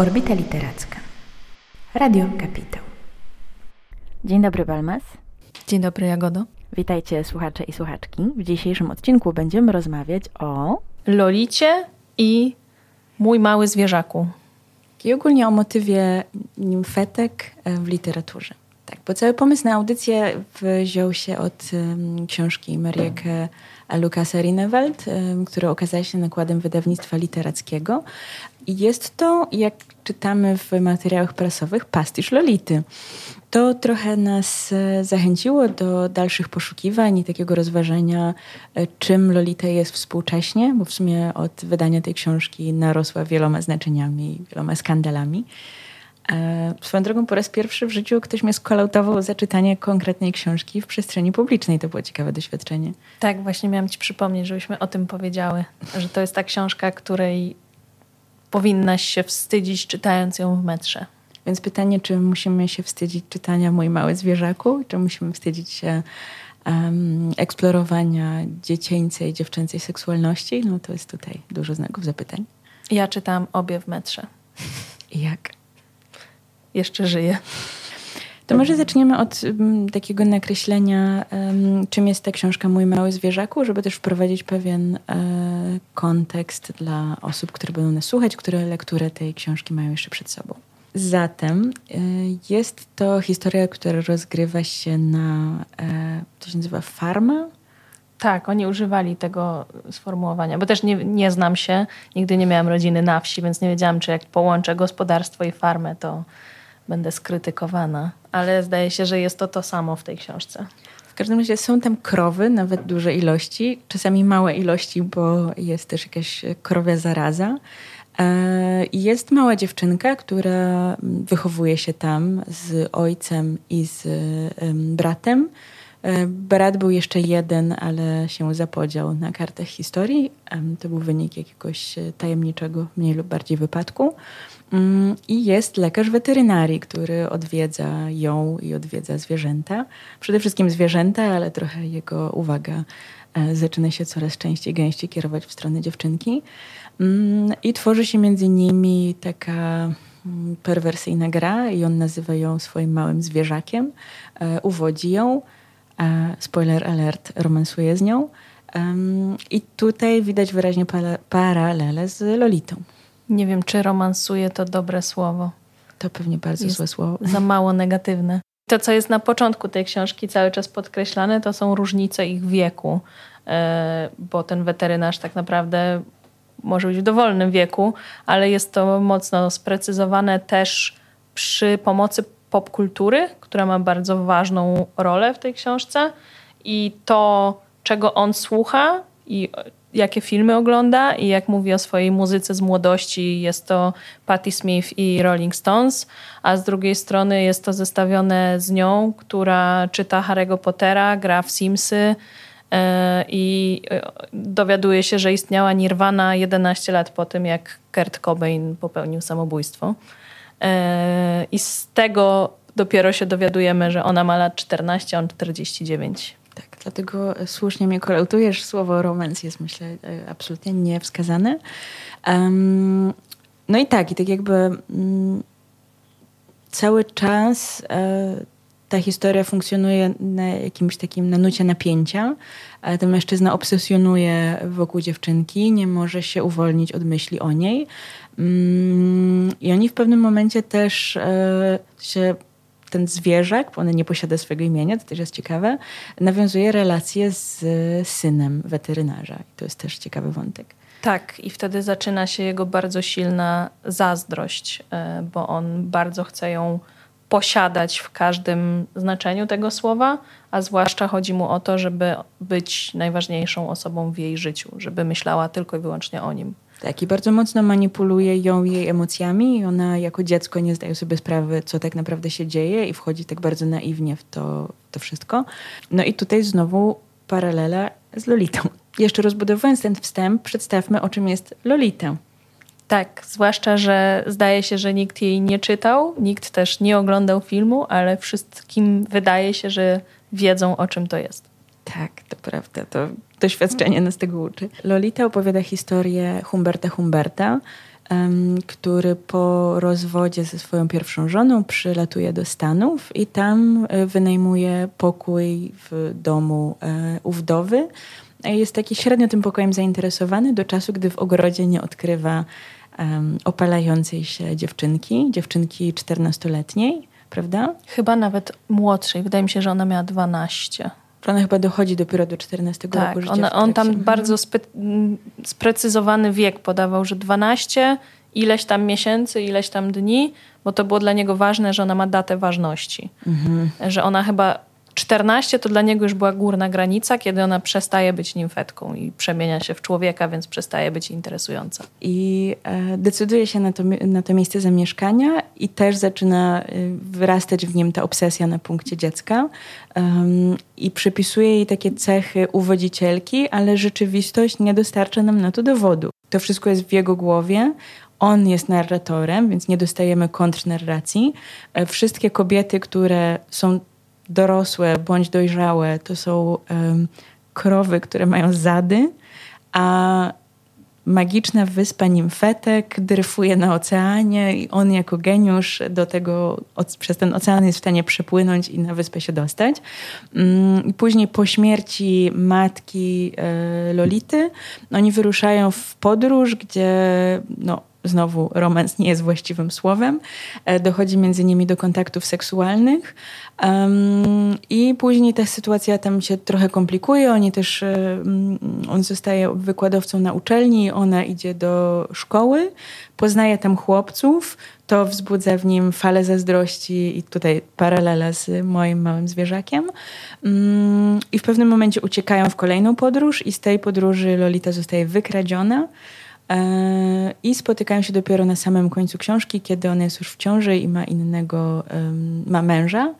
Orbita Literacka. Radio Kapitał. Dzień dobry, Balmas. Dzień dobry, Jagodo. Witajcie, słuchacze i słuchaczki. W dzisiejszym odcinku będziemy rozmawiać o... Lolicie i mój mały zwierzaku. I ogólnie o motywie nimfetek e, w literaturze. Tak, bo cały pomysł na audycję wziął się od um, książki Marieke Lukasa Rinewald, um, która okazała się nakładem wydawnictwa literackiego. I jest to, jak czytamy w materiałach prasowych, pastisz Lolity. To trochę nas e, zachęciło do dalszych poszukiwań i takiego rozważenia, e, czym Lolita jest współcześnie, bo w sumie od wydania tej książki narosła wieloma znaczeniami, wieloma skandalami. E, swoją drogą po raz pierwszy w życiu ktoś mnie skolautował za czytanie konkretnej książki w przestrzeni publicznej. To było ciekawe doświadczenie. Tak, właśnie miałam ci przypomnieć, żebyśmy o tym powiedziały, że to jest ta książka, której powinnaś się wstydzić czytając ją w metrze. Więc pytanie, czy musimy się wstydzić czytania Mój Mały Zwierzaku, czy musimy wstydzić się um, eksplorowania dziecięcej, dziewczęcej seksualności? No to jest tutaj dużo znaków zapytań. Ja czytałam obie w metrze. I jak? Jeszcze żyję. To może zaczniemy od takiego nakreślenia, czym jest ta książka Mój Mały Zwierzaku, żeby też wprowadzić pewien e, kontekst dla osób, które będą nas słuchać, które lekturę tej książki mają jeszcze przed sobą. Zatem e, jest to historia, która rozgrywa się na, e, to się nazywa farma? Tak, oni używali tego sformułowania, bo też nie, nie znam się, nigdy nie miałam rodziny na wsi, więc nie wiedziałam, czy jak połączę gospodarstwo i farmę, to będę skrytykowana. Ale zdaje się, że jest to to samo w tej książce. W każdym razie są tam krowy, nawet duże ilości, czasami małe ilości, bo jest też jakaś krowia zaraza. E, jest mała dziewczynka, która wychowuje się tam z ojcem i z bratem. E, brat był jeszcze jeden, ale się zapodział na kartach historii. To był wynik jakiegoś tajemniczego, mniej lub bardziej wypadku. Mm, I jest lekarz weterynarii, który odwiedza ją i odwiedza zwierzęta. Przede wszystkim zwierzęta, ale trochę jego uwaga e, zaczyna się coraz częściej, gęściej kierować w stronę dziewczynki. Mm, I tworzy się między nimi taka mm, perwersyjna gra i on nazywa ją swoim małym zwierzakiem. E, uwodzi ją. Spoiler alert, romansuje z nią. I tutaj widać wyraźnie paralele z Lolitą. Nie wiem, czy romansuje to dobre słowo. To pewnie bardzo jest złe słowo. Za mało negatywne. To, co jest na początku tej książki cały czas podkreślane, to są różnice ich wieku, e, bo ten weterynarz tak naprawdę może być w dowolnym wieku, ale jest to mocno sprecyzowane też przy pomocy popkultury, która ma bardzo ważną rolę w tej książce i to, czego on słucha i jakie filmy ogląda i jak mówi o swojej muzyce z młodości, jest to Patti Smith i Rolling Stones, a z drugiej strony jest to zestawione z nią, która czyta Harry'ego Pottera, gra w Simsy e, i e, dowiaduje się, że istniała Nirvana 11 lat po tym, jak Kurt Cobain popełnił samobójstwo. E, I z tego dopiero się dowiadujemy, że ona ma lat 14, a on 49. Tak, dlatego słusznie mnie kolautujesz. Słowo romans jest, myślę, e, absolutnie niewskazane. Um, no i tak, i tak jakby um, cały czas e, ta historia funkcjonuje na jakimś takim, na nucie napięcia. Ten mężczyzna obsesjonuje wokół dziewczynki, nie może się uwolnić od myśli o niej. Um, I oni w pewnym momencie też e, się ten zwierzak, bo on nie posiada swojego imienia, to też jest ciekawe, nawiązuje relacje z synem weterynarza. I to jest też ciekawy wątek. Tak, i wtedy zaczyna się jego bardzo silna zazdrość, e, bo on bardzo chce ją posiadać w każdym znaczeniu tego słowa, a zwłaszcza chodzi mu o to, żeby być najważniejszą osobą w jej życiu, żeby myślała tylko i wyłącznie o nim. Tak, i bardzo mocno manipuluje ją jej emocjami i ona jako dziecko nie zdaje sobie sprawy, co tak naprawdę się dzieje i wchodzi tak bardzo naiwnie w to, to wszystko. No i tutaj znowu paralela z Lolitą. Jeszcze rozbudowując ten wstęp, przedstawmy, o czym jest Lolita. Tak, zwłaszcza, że zdaje się, że nikt jej nie czytał, nikt też nie oglądał filmu, ale wszystkim wydaje się, że wiedzą, o czym to jest. Tak, to prawda. To doświadczenie nas tego uczy. Lolita opowiada historię Humberta Humberta, który po rozwodzie ze swoją pierwszą żoną przylatuje do Stanów i tam e, wynajmuje pokój w domu e, u wdowy. Jest taki średnio tym pokojem zainteresowany do czasu, gdy w ogrodzie nie odkrywa um, opalającej się dziewczynki, dziewczynki 14-letniej, prawda? Chyba nawet młodszej. Wydaje mi się, że ona miała 12. Ona chyba dochodzi dopiero do 14 tak, roku życia. Ona, on tam mhm. bardzo spe, sprecyzowany wiek podawał, że 12, ileś tam miesięcy, ileś tam dni, bo to było dla niego ważne, że ona ma datę ważności. Mhm. Że ona chyba 14 to dla niego już była górna granica, kiedy ona przestaje być nimfetką i przemienia się w człowieka, więc przestaje być interesująca. I e, decyduje się na to, na to miejsce zamieszkania i też zaczyna e, wyrastać w nim ta obsesja na punkcie dziecka. Um, I przypisuje jej takie cechy uwodzicielki, ale rzeczywistość nie dostarcza nam na to dowodu. To wszystko jest w jego głowie. On jest narratorem, więc nie dostajemy kontrnarracji. E, wszystkie kobiety, które są dorosłe bądź dojrzałe to są um, krowy, które mają zady, a magiczna wyspa nimfetek dryfuje na oceanie i on jako geniusz do tego, przez ten ocean jest w stanie przepłynąć i na wyspę się dostać. Mm, I później po śmierci matki e, Lolity oni wyruszają w podróż, gdzie no, znowu romans nie jest właściwym słowem. E, dochodzi między nimi do kontaktów seksualnych um, i później ta sytuacja tam się trochę komplikuje. Oni też, um, on zostaje wykładowcą na uczelni, ona idzie do szkoły, poznaje tam chłopców, to wzbudza w nim falę zazdrości i tutaj paralela z moim małym zwierzakiem. Um, I w pewnym momencie uciekają w kolejną podróż i z tej podróży Lolita zostaje wykradziona. E, I spotykają się dopiero na samym końcu książki, kiedy ona jest już w ciąży i ma innego, ma męża.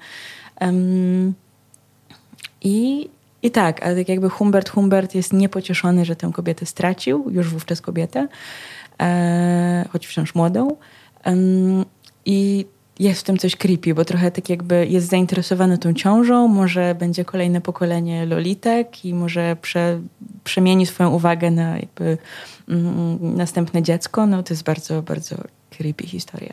I, i tak, ale tak jakby Humbert Humbert jest niepocieszony, że tę kobietę stracił, już wówczas kobietę, e, choć wciąż młodą. I jest w tym coś creepy, bo trochę tak jakby jest zainteresowany tą ciążą, może będzie kolejne pokolenie lolitek i może prze, przemieni swoją uwagę na jakby mm, następne dziecko. No to jest bardzo, bardzo creepy historia.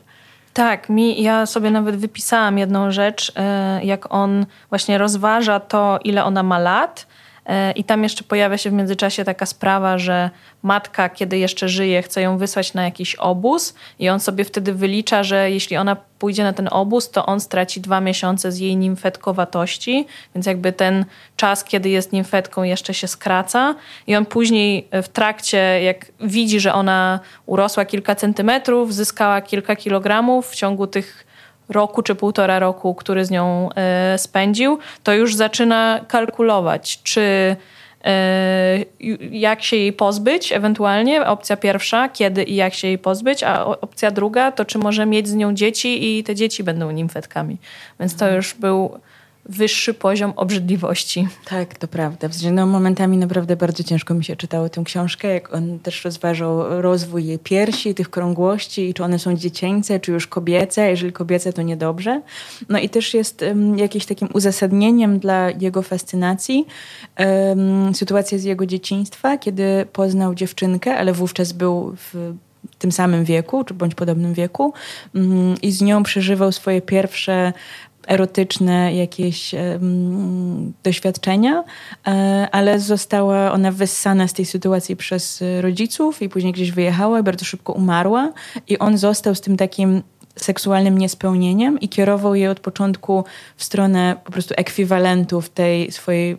Tak, mi, ja sobie nawet wypisałam jedną rzecz, e, jak on właśnie rozważa to, ile ona ma lat I tam jeszcze pojawia się w międzyczasie taka sprawa, że matka, kiedy jeszcze żyje, chce ją wysłać na jakiś obóz, i on sobie wtedy wylicza, że jeśli ona pójdzie na ten obóz, to on straci dwa miesiące z jej nimfetkowatości, więc jakby ten czas, kiedy jest nimfetką, jeszcze się skraca. I on później w trakcie, jak widzi, że ona urosła kilka centymetrów, zyskała kilka kilogramów w ciągu tych roku czy półtora roku, który z nią e, spędził, to już zaczyna kalkulować, czy e, jak się jej pozbyć, ewentualnie opcja pierwsza, kiedy i jak się jej pozbyć, a opcja druga to czy może mieć z nią dzieci i te dzieci będą nimfetkami. Więc to już był wyższy poziom obrzydliwości. Tak, to prawda. No, momentami naprawdę bardzo ciężko mi się czytało tę książkę, jak on też rozważał rozwój jej piersi, tych krągłości i czy one są dziecięce, czy już kobiece. Jeżeli kobiece, to niedobrze. No i też jest um, jakimś takim uzasadnieniem dla jego fascynacji um, sytuacja z jego dzieciństwa, kiedy poznał dziewczynkę, ale wówczas był w tym samym wieku, czy bądź podobnym wieku um, i z nią przeżywał swoje pierwsze erotyczne jakieś um, doświadczenia, e, ale została ona wyssana z tej sytuacji przez rodziców i później gdzieś wyjechała i bardzo szybko umarła i on został z tym takim seksualnym niespełnieniem i kierował je od początku w stronę po prostu ekwiwalentów tej swojej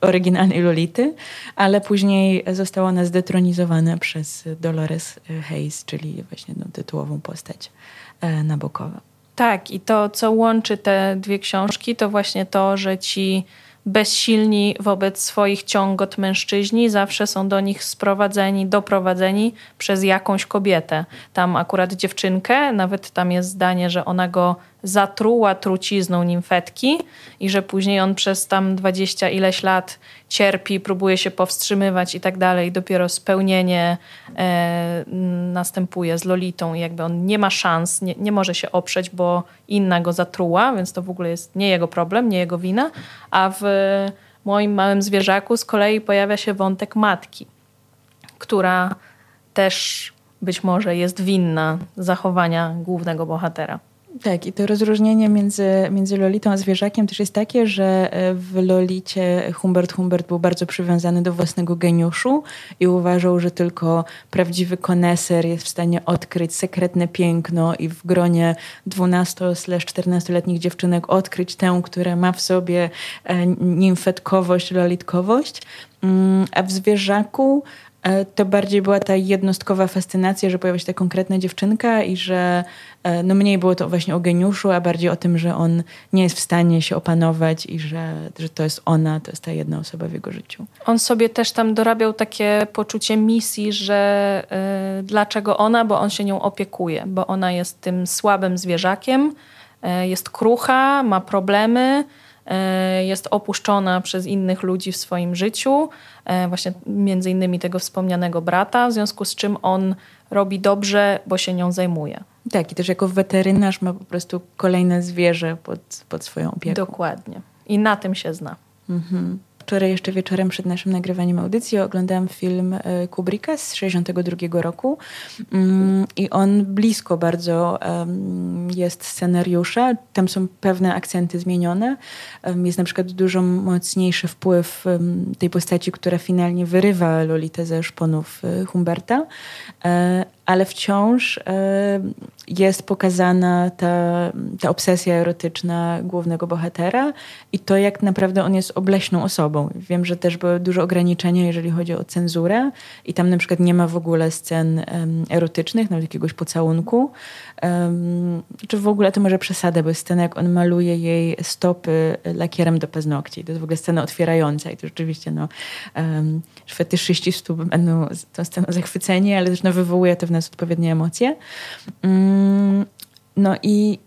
oryginalnej Lolity, ale później została ona zdetronizowana przez Dolores Hayes, czyli właśnie no, tytułową postać e, Nabokowa. Tak, i to, co łączy te dwie książki, to właśnie to, że ci bezsilni wobec swoich ciągot mężczyźni zawsze są do nich sprowadzeni, doprowadzeni przez jakąś kobietę. Tam akurat dziewczynkę, nawet tam jest zdanie, że ona go zatruła trucizną nimfetki i że później on przez tam dwadzieścia ileś lat cierpi, próbuje się powstrzymywać i tak dalej. Dopiero spełnienie e, następuje z Lolitą i jakby on nie ma szans, nie, nie może się oprzeć, bo inna go zatruła, więc to w ogóle jest nie jego problem, nie jego wina. A w moim małym zwierzaku z kolei pojawia się wątek matki, która też być może jest winna zachowania głównego bohatera. Tak, i to rozróżnienie między, między Lolitą a zwierzakiem też jest takie, że e, w Lolicie Humbert Humbert był bardzo przywiązany do własnego geniuszu i uważał, że tylko prawdziwy koneser jest w stanie odkryć sekretne piękno i w gronie 12-14-letnich dziewczynek odkryć tę, która ma w sobie e, nimfetkowość, lolitkowość. Mm, a w zwierzaku E, to bardziej była ta jednostkowa fascynacja, że pojawia się ta konkretna dziewczynka i że no mniej było to właśnie o geniuszu, a bardziej o tym, że on nie jest w stanie się opanować i że, że to jest ona, to jest ta jedna osoba w jego życiu. On sobie też tam dorabiał takie poczucie misji, że y, dlaczego ona, bo on się nią opiekuje, bo ona jest tym słabym zwierzakiem, y, jest krucha, ma problemy, jest opuszczona przez innych ludzi w swoim życiu E, właśnie między innymi tego wspomnianego brata, w związku z czym on robi dobrze, bo się nią zajmuje. Tak, i też jako weterynarz ma po prostu kolejne zwierzę pod, pod swoją opieką. Dokładnie. I na tym się zna. Mhm. Wczoraj jeszcze wieczorem przed naszym nagrywaniem audycji oglądałam film e, Kubricka z 62 roku mm, i on blisko bardzo jest scenariusza. Tam są pewne akcenty zmienione. Jest na przykład dużo mocniejszy wpływ tej postaci, która finalnie wyrywa Lolitę ze szponów e, Humberta, e, ale wciąż jest pokazana ta, ta obsesja erotyczna głównego bohatera i to, jak naprawdę on jest obleśną osobą. Wiem, że też były duże ograniczenia, jeżeli chodzi o cenzurę i tam na przykład nie ma w ogóle scen erotycznych, nawet jakiegoś pocałunku. Czy w ogóle to może przesada, bo jest scena, jak on maluje jej stopy lakierem do paznokci. To jest w ogóle scena otwierająca i to rzeczywiście no, fetyszyści stóp będą tą sceną zachwyceni, ale też no, wywołuje to w nas odpowiednie emocje. Um, no i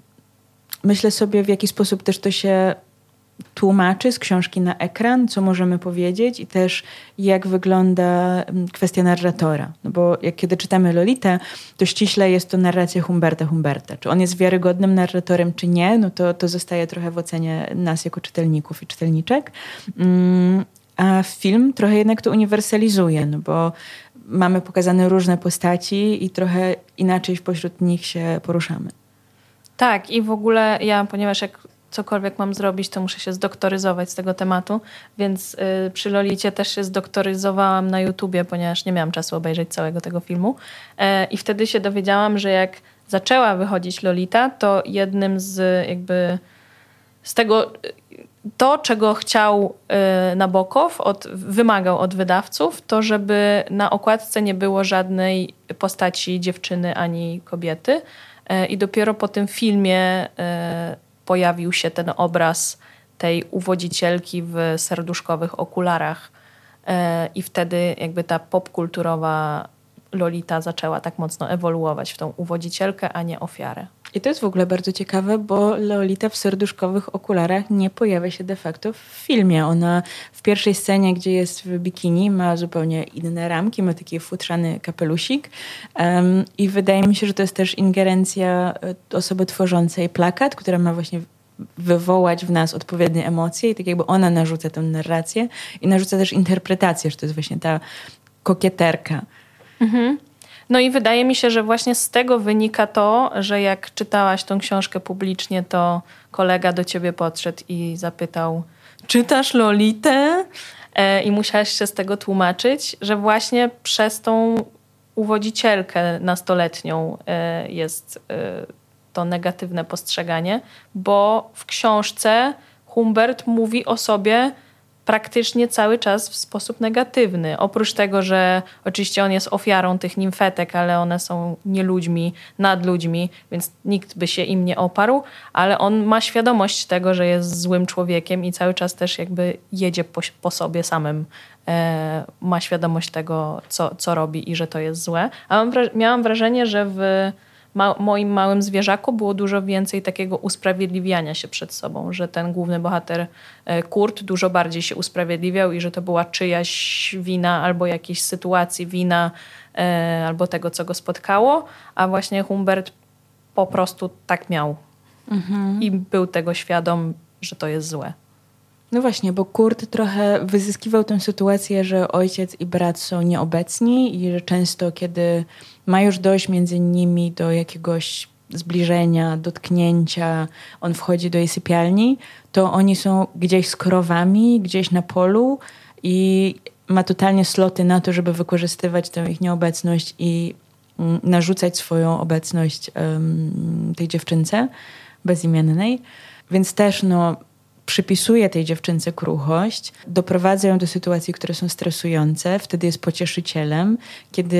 myślę sobie, w jaki sposób też to się tłumaczy z książki na ekran, co możemy powiedzieć i też jak wygląda mm, kwestia narratora. No bo jak kiedy czytamy Lolitę, to ściśle jest to narracja Humberta Humberta. Czy on jest wiarygodnym narratorem, czy nie, no to, to zostaje trochę w ocenie nas jako czytelników i czytelniczek. Mm, a film trochę jednak to uniwersalizuje, no bo mamy pokazane różne postaci i trochę inaczej pośród nich się poruszamy. Tak, i w ogóle ja, ponieważ jak cokolwiek mam zrobić, to muszę się zdoktoryzować z tego tematu, więc y, przy Lolicie też się zdoktoryzowałam na YouTubie, ponieważ nie miałam czasu obejrzeć całego tego filmu. E, I wtedy się dowiedziałam, że jak zaczęła wychodzić Lolita, to jednym z jakby z tego to, czego chciał y, Nabokow, od, wymagał od wydawców, to żeby na okładce nie było żadnej postaci dziewczyny ani kobiety. E, I dopiero po tym filmie y, pojawił się ten obraz tej uwodzicielki w serduszkowych okularach. I wtedy jakby ta popkulturowa Lolita zaczęła tak mocno ewoluować w tą uwodzicielkę, a nie ofiarę. I to jest w ogóle bardzo ciekawe, bo Lolita w serduszkowych okularach nie pojawia się de facto w filmie. Ona w pierwszej scenie, gdzie jest w bikini, ma zupełnie inne ramki, ma taki futrzany kapelusik. Um, I wydaje mi się, że to jest też ingerencja e, osoby tworzącej plakat, która ma właśnie wywołać w nas odpowiednie emocje i tak jakby ona narzuca tę narrację i narzuca też interpretację, że to jest właśnie ta kokieterka. Mhm. No i wydaje mi się, że właśnie z tego wynika to, że jak czytałaś tą książkę publicznie, to kolega do ciebie podszedł i zapytał: Czytasz Lolitę? E, I musiałaś się z tego tłumaczyć, że właśnie przez tą uwodzicielkę nastoletnią e, jest e, to negatywne postrzeganie, bo w książce Humbert mówi o sobie praktycznie cały czas w sposób negatywny. Oprócz tego, że oczywiście on jest ofiarą tych nimfetek, ale one są nie ludźmi, nad ludźmi, więc nikt by się im nie oparł, ale on ma świadomość tego, że jest złym człowiekiem i cały czas też jakby jedzie po, po sobie samym. E, ma świadomość tego, co, co robi i że to jest złe. A mam, miałam wrażenie, że w ma moim małym zwierzaku było dużo więcej takiego usprawiedliwiania się przed sobą, że ten główny bohater e, Kurt dużo bardziej się usprawiedliwiał i że to była czyjaś wina albo jakiejś sytuacji wina e, albo tego, co go spotkało, a właśnie Humbert po prostu tak miał mhm. i był tego świadom, że to jest złe. No właśnie, bo Kurt trochę wyzyskiwał tę sytuację, że ojciec i brat są nieobecni i że często, kiedy ma już dojść między nimi do jakiegoś zbliżenia, dotknięcia, on wchodzi do jej sypialni, to oni są gdzieś z krowami, gdzieś na polu i ma totalnie sloty na to, żeby wykorzystywać tę ich nieobecność i mm, narzucać swoją obecność um, tej dziewczynce bezimiennej. Więc też no, przypisuje tej dziewczynce kruchość, doprowadza ją do sytuacji, które są stresujące, wtedy jest pocieszycielem. Kiedy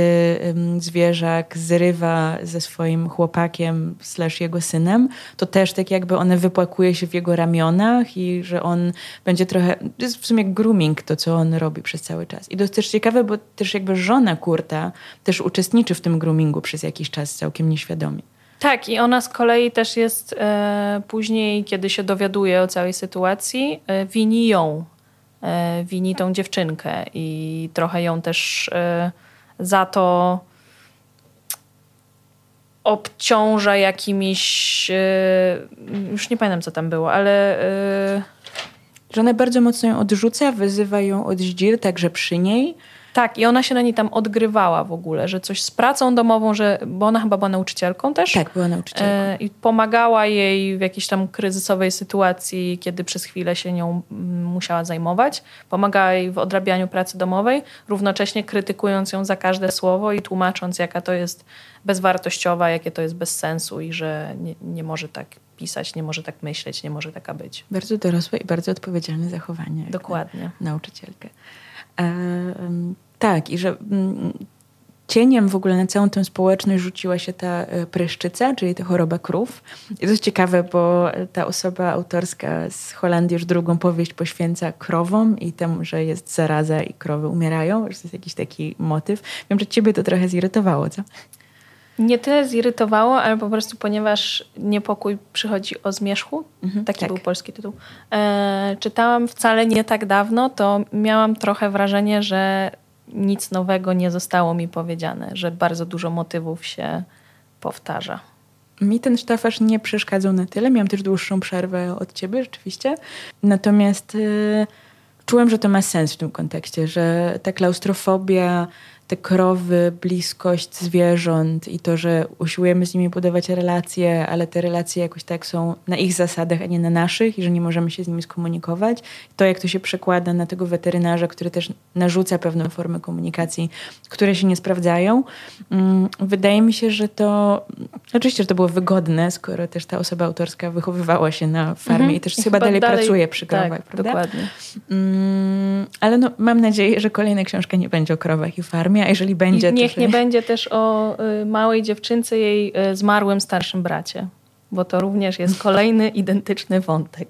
zwierzak zrywa ze swoim chłopakiem slash jego synem, to też tak jakby one wypłakuje się w jego ramionach i że on będzie trochę, to jest w sumie grooming to, co on robi przez cały czas. I to jest też ciekawe, bo też jakby żona Kurta też uczestniczy w tym groomingu przez jakiś czas całkiem nieświadomie. Tak, i ona z kolei też jest e, później, kiedy się dowiaduje o całej sytuacji, e, wini ją, e, wini tą dziewczynkę i trochę ją też e, za to obciąża jakimiś. E, już nie pamiętam, co tam było, ale. E, że ona bardzo mocno ją odrzuca, wyzywa ją od zdzir, także przy niej tak, i ona się na niej tam odgrywała w ogóle, że coś z pracą domową, że, bo ona chyba była nauczycielką też. Tak, była nauczycielką. E, I pomagała jej w jakiejś tam kryzysowej sytuacji, kiedy przez chwilę się nią mm, musiała zajmować. Pomagała jej w odrabianiu pracy domowej, równocześnie krytykując ją za każde słowo i tłumacząc, jaka to jest bezwartościowa, jakie to jest bez sensu i że nie, nie może tak pisać, nie może tak myśleć, nie może taka być. Bardzo dorosłe i bardzo odpowiedzialne zachowanie. Dokładnie. nauczycielkę. E, tak, i że mm, cieniem w ogóle na całą tę społeczność rzuciła się ta e, pryszczyca, czyli ta choroba krów. I to jest ciekawe, bo ta osoba autorska z Holandii już drugą powieść poświęca krowom i temu, że jest zaraza i krowy umierają, że to jest jakiś taki motyw. Wiem, że ciebie to trochę zirytowało, co? Nie tyle zirytowało, ale po prostu ponieważ niepokój przychodzi o zmierzchu, mhm, taki tak. był polski tytuł, e, czytałam wcale nie tak dawno, to miałam trochę wrażenie, że nic nowego nie zostało mi powiedziane, że bardzo dużo motywów się powtarza. Mi ten sztafaż nie przeszkadzał na tyle. Miałam też dłuższą przerwę od ciebie, rzeczywiście. Natomiast y, czułem, że to ma sens w tym kontekście, że ta klaustrofobia te krowy, bliskość zwierząt i to, że usiłujemy z nimi budować relacje, ale te relacje jakoś tak są na ich zasadach, a nie na naszych i że nie możemy się z nimi skomunikować. To, jak to się przekłada na tego weterynarza, który też narzuca pewną formę komunikacji, które się nie sprawdzają. Mm, wydaje mi się, że to oczywiście, że to było wygodne, skoro też ta osoba autorska wychowywała się na farmie mhm. i też I chyba, dalej, dalej pracuje przy krowach, tak, prawda? Dokładnie. Mm, ale no, mam nadzieję, że kolejna książka nie będzie o krowach i farmie a jeżeli będzie... I niech nie będzie też o y, małej dziewczynce jej y, zmarłym starszym bracie, bo to również jest kolejny identyczny wątek.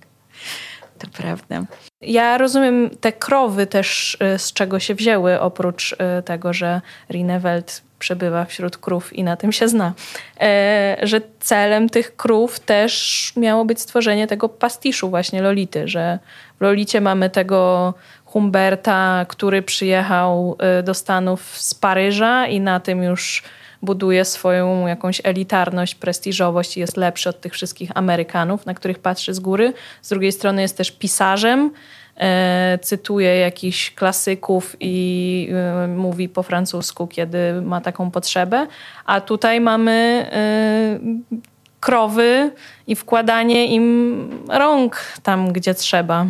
To prawda. Ja rozumiem te krowy też, y, z czego się wzięły, oprócz tego, że Rinewelt przebywa wśród krów i na tym się zna. E, że celem tych krów też miało być stworzenie tego pastiszu właśnie Lolity, że w Lolicie mamy tego Humberta, który przyjechał y, do Stanów z Paryża i na tym już buduje swoją jakąś elitarność, prestiżowość i jest lepszy od tych wszystkich Amerykanów, na których patrzy z góry. Z drugiej strony jest też pisarzem, e, cytuje jakichś klasyków i e, mówi po francusku, kiedy ma taką potrzebę. A tutaj mamy e, krowy i wkładanie im rąk tam, gdzie trzeba.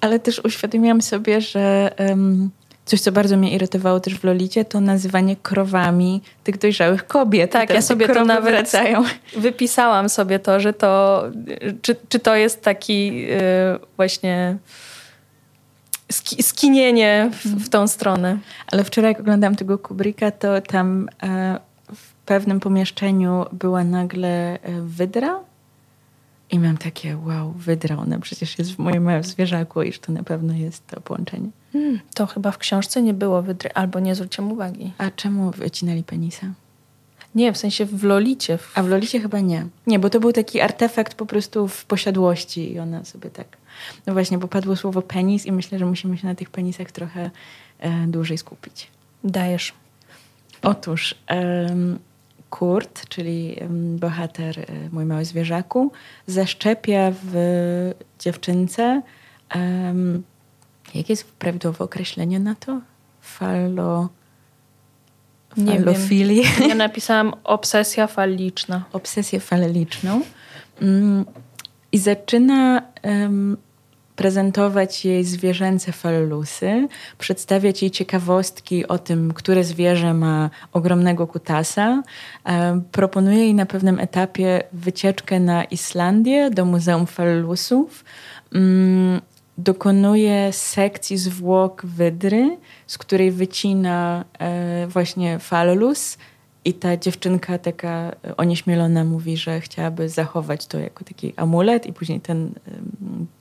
Ale też uświadomiłam sobie, że um, coś, co bardzo mnie irytowało też w Lolicie, to nazywanie krowami tych dojrzałych kobiet. Tak, ja sobie to nawet wracają. wypisałam sobie to, że to, czy, czy to jest taki yy, właśnie skinienie w, w, tą stronę. Ale wczoraj jak oglądałam tego Kubricka, to tam e, w pewnym pomieszczeniu była nagle e, wydra i mam takie, wow, wydra, ona przecież jest w moim zwierzaku, iż to na pewno jest to połączenie. Hmm, to chyba w książce nie było wydry, albo nie zwróciłam uwagi. A czemu wycinali penisa? Nie, w sensie w Lolicie. A w Lolicie chyba nie. Nie, bo to był taki artefakt po prostu w posiadłości i ona sobie tak... No właśnie, bo padło słowo penis i myślę, że musimy się na tych penisach trochę e, dłużej skupić. Dajesz. Otóż... Um, Kurt, czyli bohater y, Mój Mały Zwierzaku, zaszczepia w dziewczynce Um, jakie jest prawidłowe określenie na to? Falo... Falofilii? Ja napisałam obsesja faliczna. Obsesję faliczną. Um, I zaczyna um, prezentować jej zwierzęce fallusy, przedstawiać jej ciekawostki o tym, które zwierzę ma ogromnego kutasa. E, proponuje jej na pewnym etapie wycieczkę na Islandię do Muzeum Fallusów. Mm, dokonuje sekcji zwłok wydry, z której wycina e, właśnie fallus i ta dziewczynka taka onieśmielona mówi, że chciałaby zachować to jako taki amulet i później ten,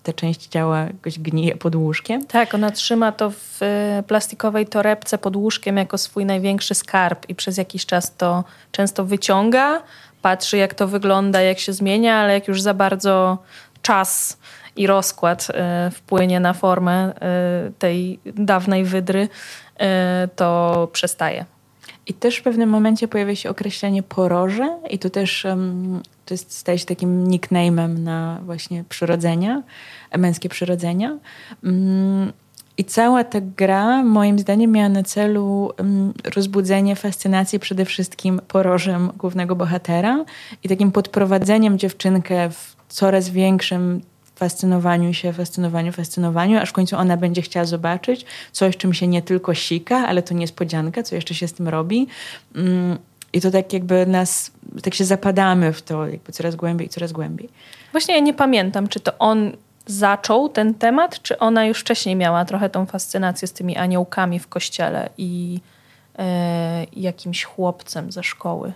ta część ciała jakoś gnije pod łóżkiem. Tak, ona trzyma to w e, plastikowej torebce pod łóżkiem jako swój największy skarb i przez jakiś czas to często wyciąga, patrzy jak to wygląda, jak się zmienia, ale jak już za bardzo czas i rozkład e, wpłynie na formę e, tej dawnej wydry, to przestaje. I też w pewnym momencie pojawia się określenie poroże i to też um, to jest, staje się takim nickname'em na właśnie przyrodzenia, męskie przyrodzenia. Um, I cała ta gra moim zdaniem miała na celu um, rozbudzenie fascynacji przede wszystkim porożem głównego bohatera i takim podprowadzeniem dziewczynkę w coraz większym fascynowaniu się, fascynowaniu, fascynowaniu, aż w końcu ona będzie chciała zobaczyć coś, czym się nie tylko sika, ale to niespodzianka, co jeszcze się z tym robi. Mm, I to tak jakby nas, tak się zapadamy w to jakby coraz głębiej coraz głębiej. Właśnie ja nie pamiętam, czy to on zaczął ten temat, czy ona już wcześniej miała trochę tą fascynację z tymi aniołkami w kościele i yy, jakimś chłopcem ze szkoły.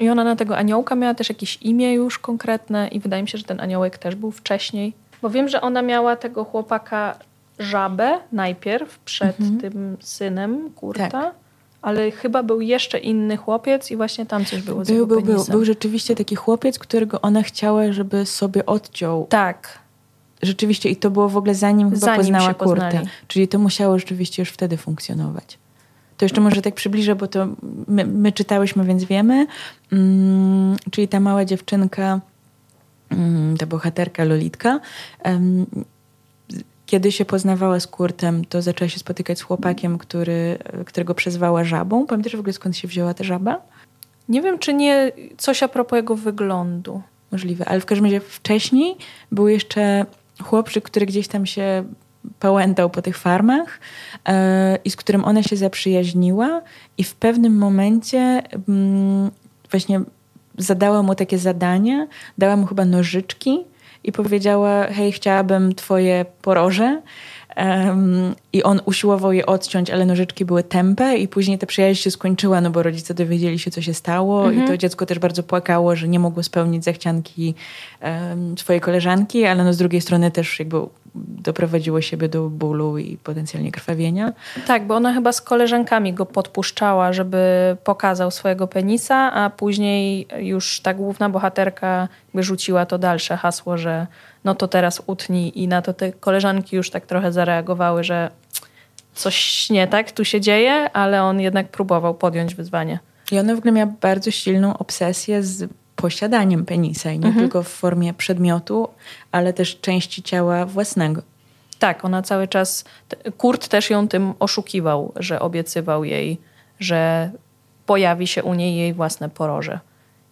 I ona na tego aniołka miała też jakieś imię już konkretne i wydaje mi się, że ten aniołek też był wcześniej. Bo wiem, że ona miała tego chłopaka żabę najpierw przed mhm. tym synem Kurta. Tak. Ale chyba był jeszcze inny chłopiec i właśnie tam coś było był, z był, był, był rzeczywiście taki chłopiec, którego ona chciała, żeby sobie odciął. Tak. Rzeczywiście i to było w ogóle zanim, zanim chyba poznała Kurta. Czyli to musiało rzeczywiście już wtedy funkcjonować. To jeszcze może tak przybliżę, bo to my, my czytałyśmy, więc wiemy. Mm, czyli ta mała dziewczynka, mm, ta bohaterka Lolitka, um, kiedy się poznawała z Kurtem, to zaczęła się spotykać z chłopakiem, który, którego przezwała żabą. Pamiętasz w ogóle skąd się wzięła ta żaba? Nie wiem, czy nie coś a propos jego wyglądu. Możliwe, ale w każdym razie wcześniej był jeszcze chłopczyk, który gdzieś tam się pałętał po tych farmach e, i z którym ona się zaprzyjaźniła i w pewnym momencie mm, właśnie zadała mu takie zadanie, dała mu chyba nożyczki i powiedziała, hej, chciałabym twoje poroże. I on usiłował je odciąć, ale nożyczki były tępe i później ta przyjaźń się skończyła, no bo rodzice dowiedzieli się, co się stało mhm. i to dziecko też bardzo płakało, że nie mogło spełnić zachcianki um, swojej koleżanki, ale no z drugiej strony też jakby doprowadziło siebie do bólu i potencjalnie krwawienia. Tak, bo ona chyba z koleżankami go podpuszczała, żeby pokazał swojego penisa, a później już ta główna bohaterka wyrzuciła to dalsze hasło, że no to teraz utnij i na to te koleżanki już tak trochę zareagowały, że coś nie tak tu się dzieje, ale on jednak próbował podjąć wyzwanie. I ona w ogóle miała bardzo silną obsesję z posiadaniem penisa i nie mhm. tylko w formie przedmiotu, ale też części ciała własnego. Tak, ona cały czas. Kurt też ją tym oszukiwał, że obiecywał jej, że pojawi się u niej jej własne poroże,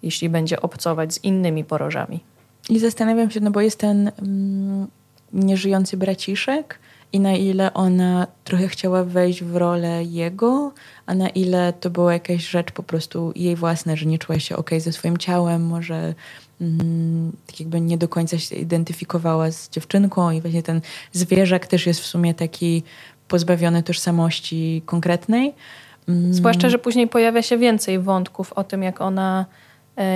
jeśli będzie obcować z innymi porożami. I zastanawiam się, no bo jest ten mm, nieżyjący braciszek, i na ile ona trochę chciała wejść w rolę jego, a na ile to była jakaś rzecz po prostu jej własna, że nie czuła się ok ze swoim ciałem, może mm, tak jakby nie do końca się identyfikowała z dziewczynką i właśnie ten zwierzak też jest w sumie taki pozbawiony tożsamości konkretnej. Mm. Zwłaszcza, że później pojawia się więcej wątków o tym, jak ona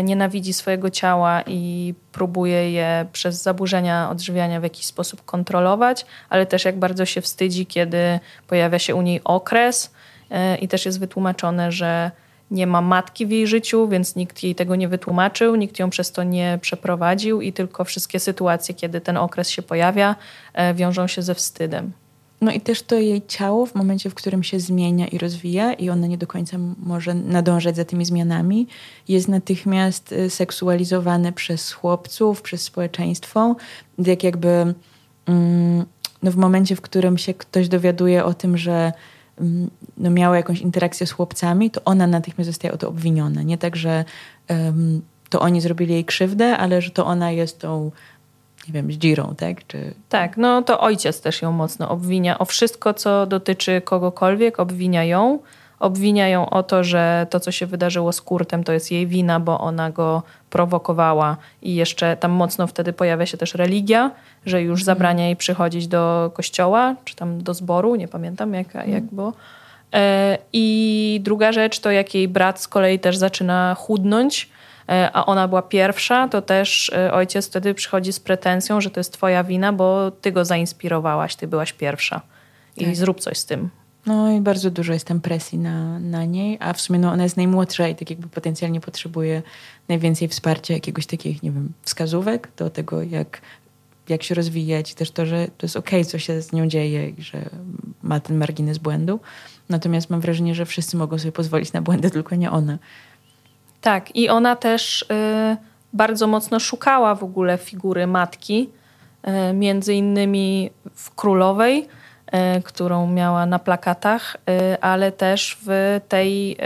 nienawidzi swojego ciała i próbuje je przez zaburzenia odżywiania w jakiś sposób kontrolować, ale też jak bardzo się wstydzi, kiedy pojawia się u niej okres e, i też jest wytłumaczone, że nie ma matki w jej życiu, więc nikt jej tego nie wytłumaczył, nikt ją przez to nie przeprowadził i tylko wszystkie sytuacje, kiedy ten okres się pojawia, e, wiążą się ze wstydem. No i też to jej ciało w momencie, w którym się zmienia i rozwija i ona nie do końca może nadążać za tymi zmianami, jest natychmiast y, seksualizowane przez chłopców, przez społeczeństwo. Jak jakby mm, no w momencie, w którym się ktoś dowiaduje o tym, że mm, no miała jakąś interakcję z chłopcami, to ona natychmiast zostaje o to obwiniona. Nie tak, że um, to oni zrobili jej krzywdę, ale że to ona jest tą nie wiem, zdzirą, tak? Czy... Tak, no to ojciec też ją mocno obwinia o wszystko, co dotyczy kogokolwiek, obwinia ją. Obwinia ją o to, że to, co się wydarzyło z Kurtem, to jest jej wina, bo ona go prowokowała i jeszcze tam mocno wtedy pojawia się też religia, że już zabrania jej przychodzić do kościoła, czy tam do zboru, nie pamiętam jak, jak mhm. było. E, I druga rzecz to jak jej brat z kolei też zaczyna chudnąć, a ona była pierwsza, to też e, ojciec wtedy przychodzi z pretensją, że to jest twoja wina, bo ty go zainspirowałaś, ty byłaś pierwsza i tak. zrób coś z tym. No i bardzo dużo jest tam presji na, na niej, a w sumie no, ona jest najmłodsza i tak jakby potencjalnie potrzebuje najwięcej wsparcia, jakiegoś takich, nie wiem, wskazówek do tego, jak, jak się rozwijać i też to, że to jest okej, okay, co się z nią dzieje i że ma ten margines błędu. Natomiast mam wrażenie, że wszyscy mogą sobie pozwolić na błędy, tylko nie ona. Tak, i ona też y, bardzo mocno szukała w ogóle figury matki, y, między innymi w królowej, y, którą miała na plakatach, y, ale też w tej y,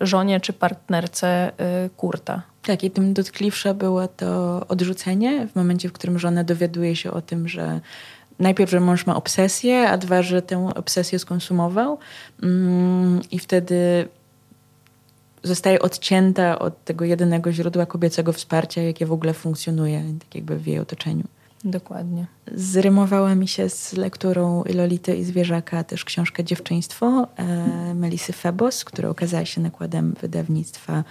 żonie czy partnerce y, Kurta. Tak, i tym dotkliwsze było to odrzucenie w momencie, w którym żona dowiaduje się o tym, że najpierw, że mąż ma obsesję, a dwa, że tę obsesję skonsumował. Mm, I wtedy zostaje odcięta od tego jedynego źródła kobiecego wsparcia, jakie w ogóle funkcjonuje tak jakby w jej otoczeniu. Dokładnie. Zrymowała mi się z lekturą Lolity i Zwierzaka też książka Dziewczyństwo e, Melisy Febos, która okazała się nakładem wydawnictwa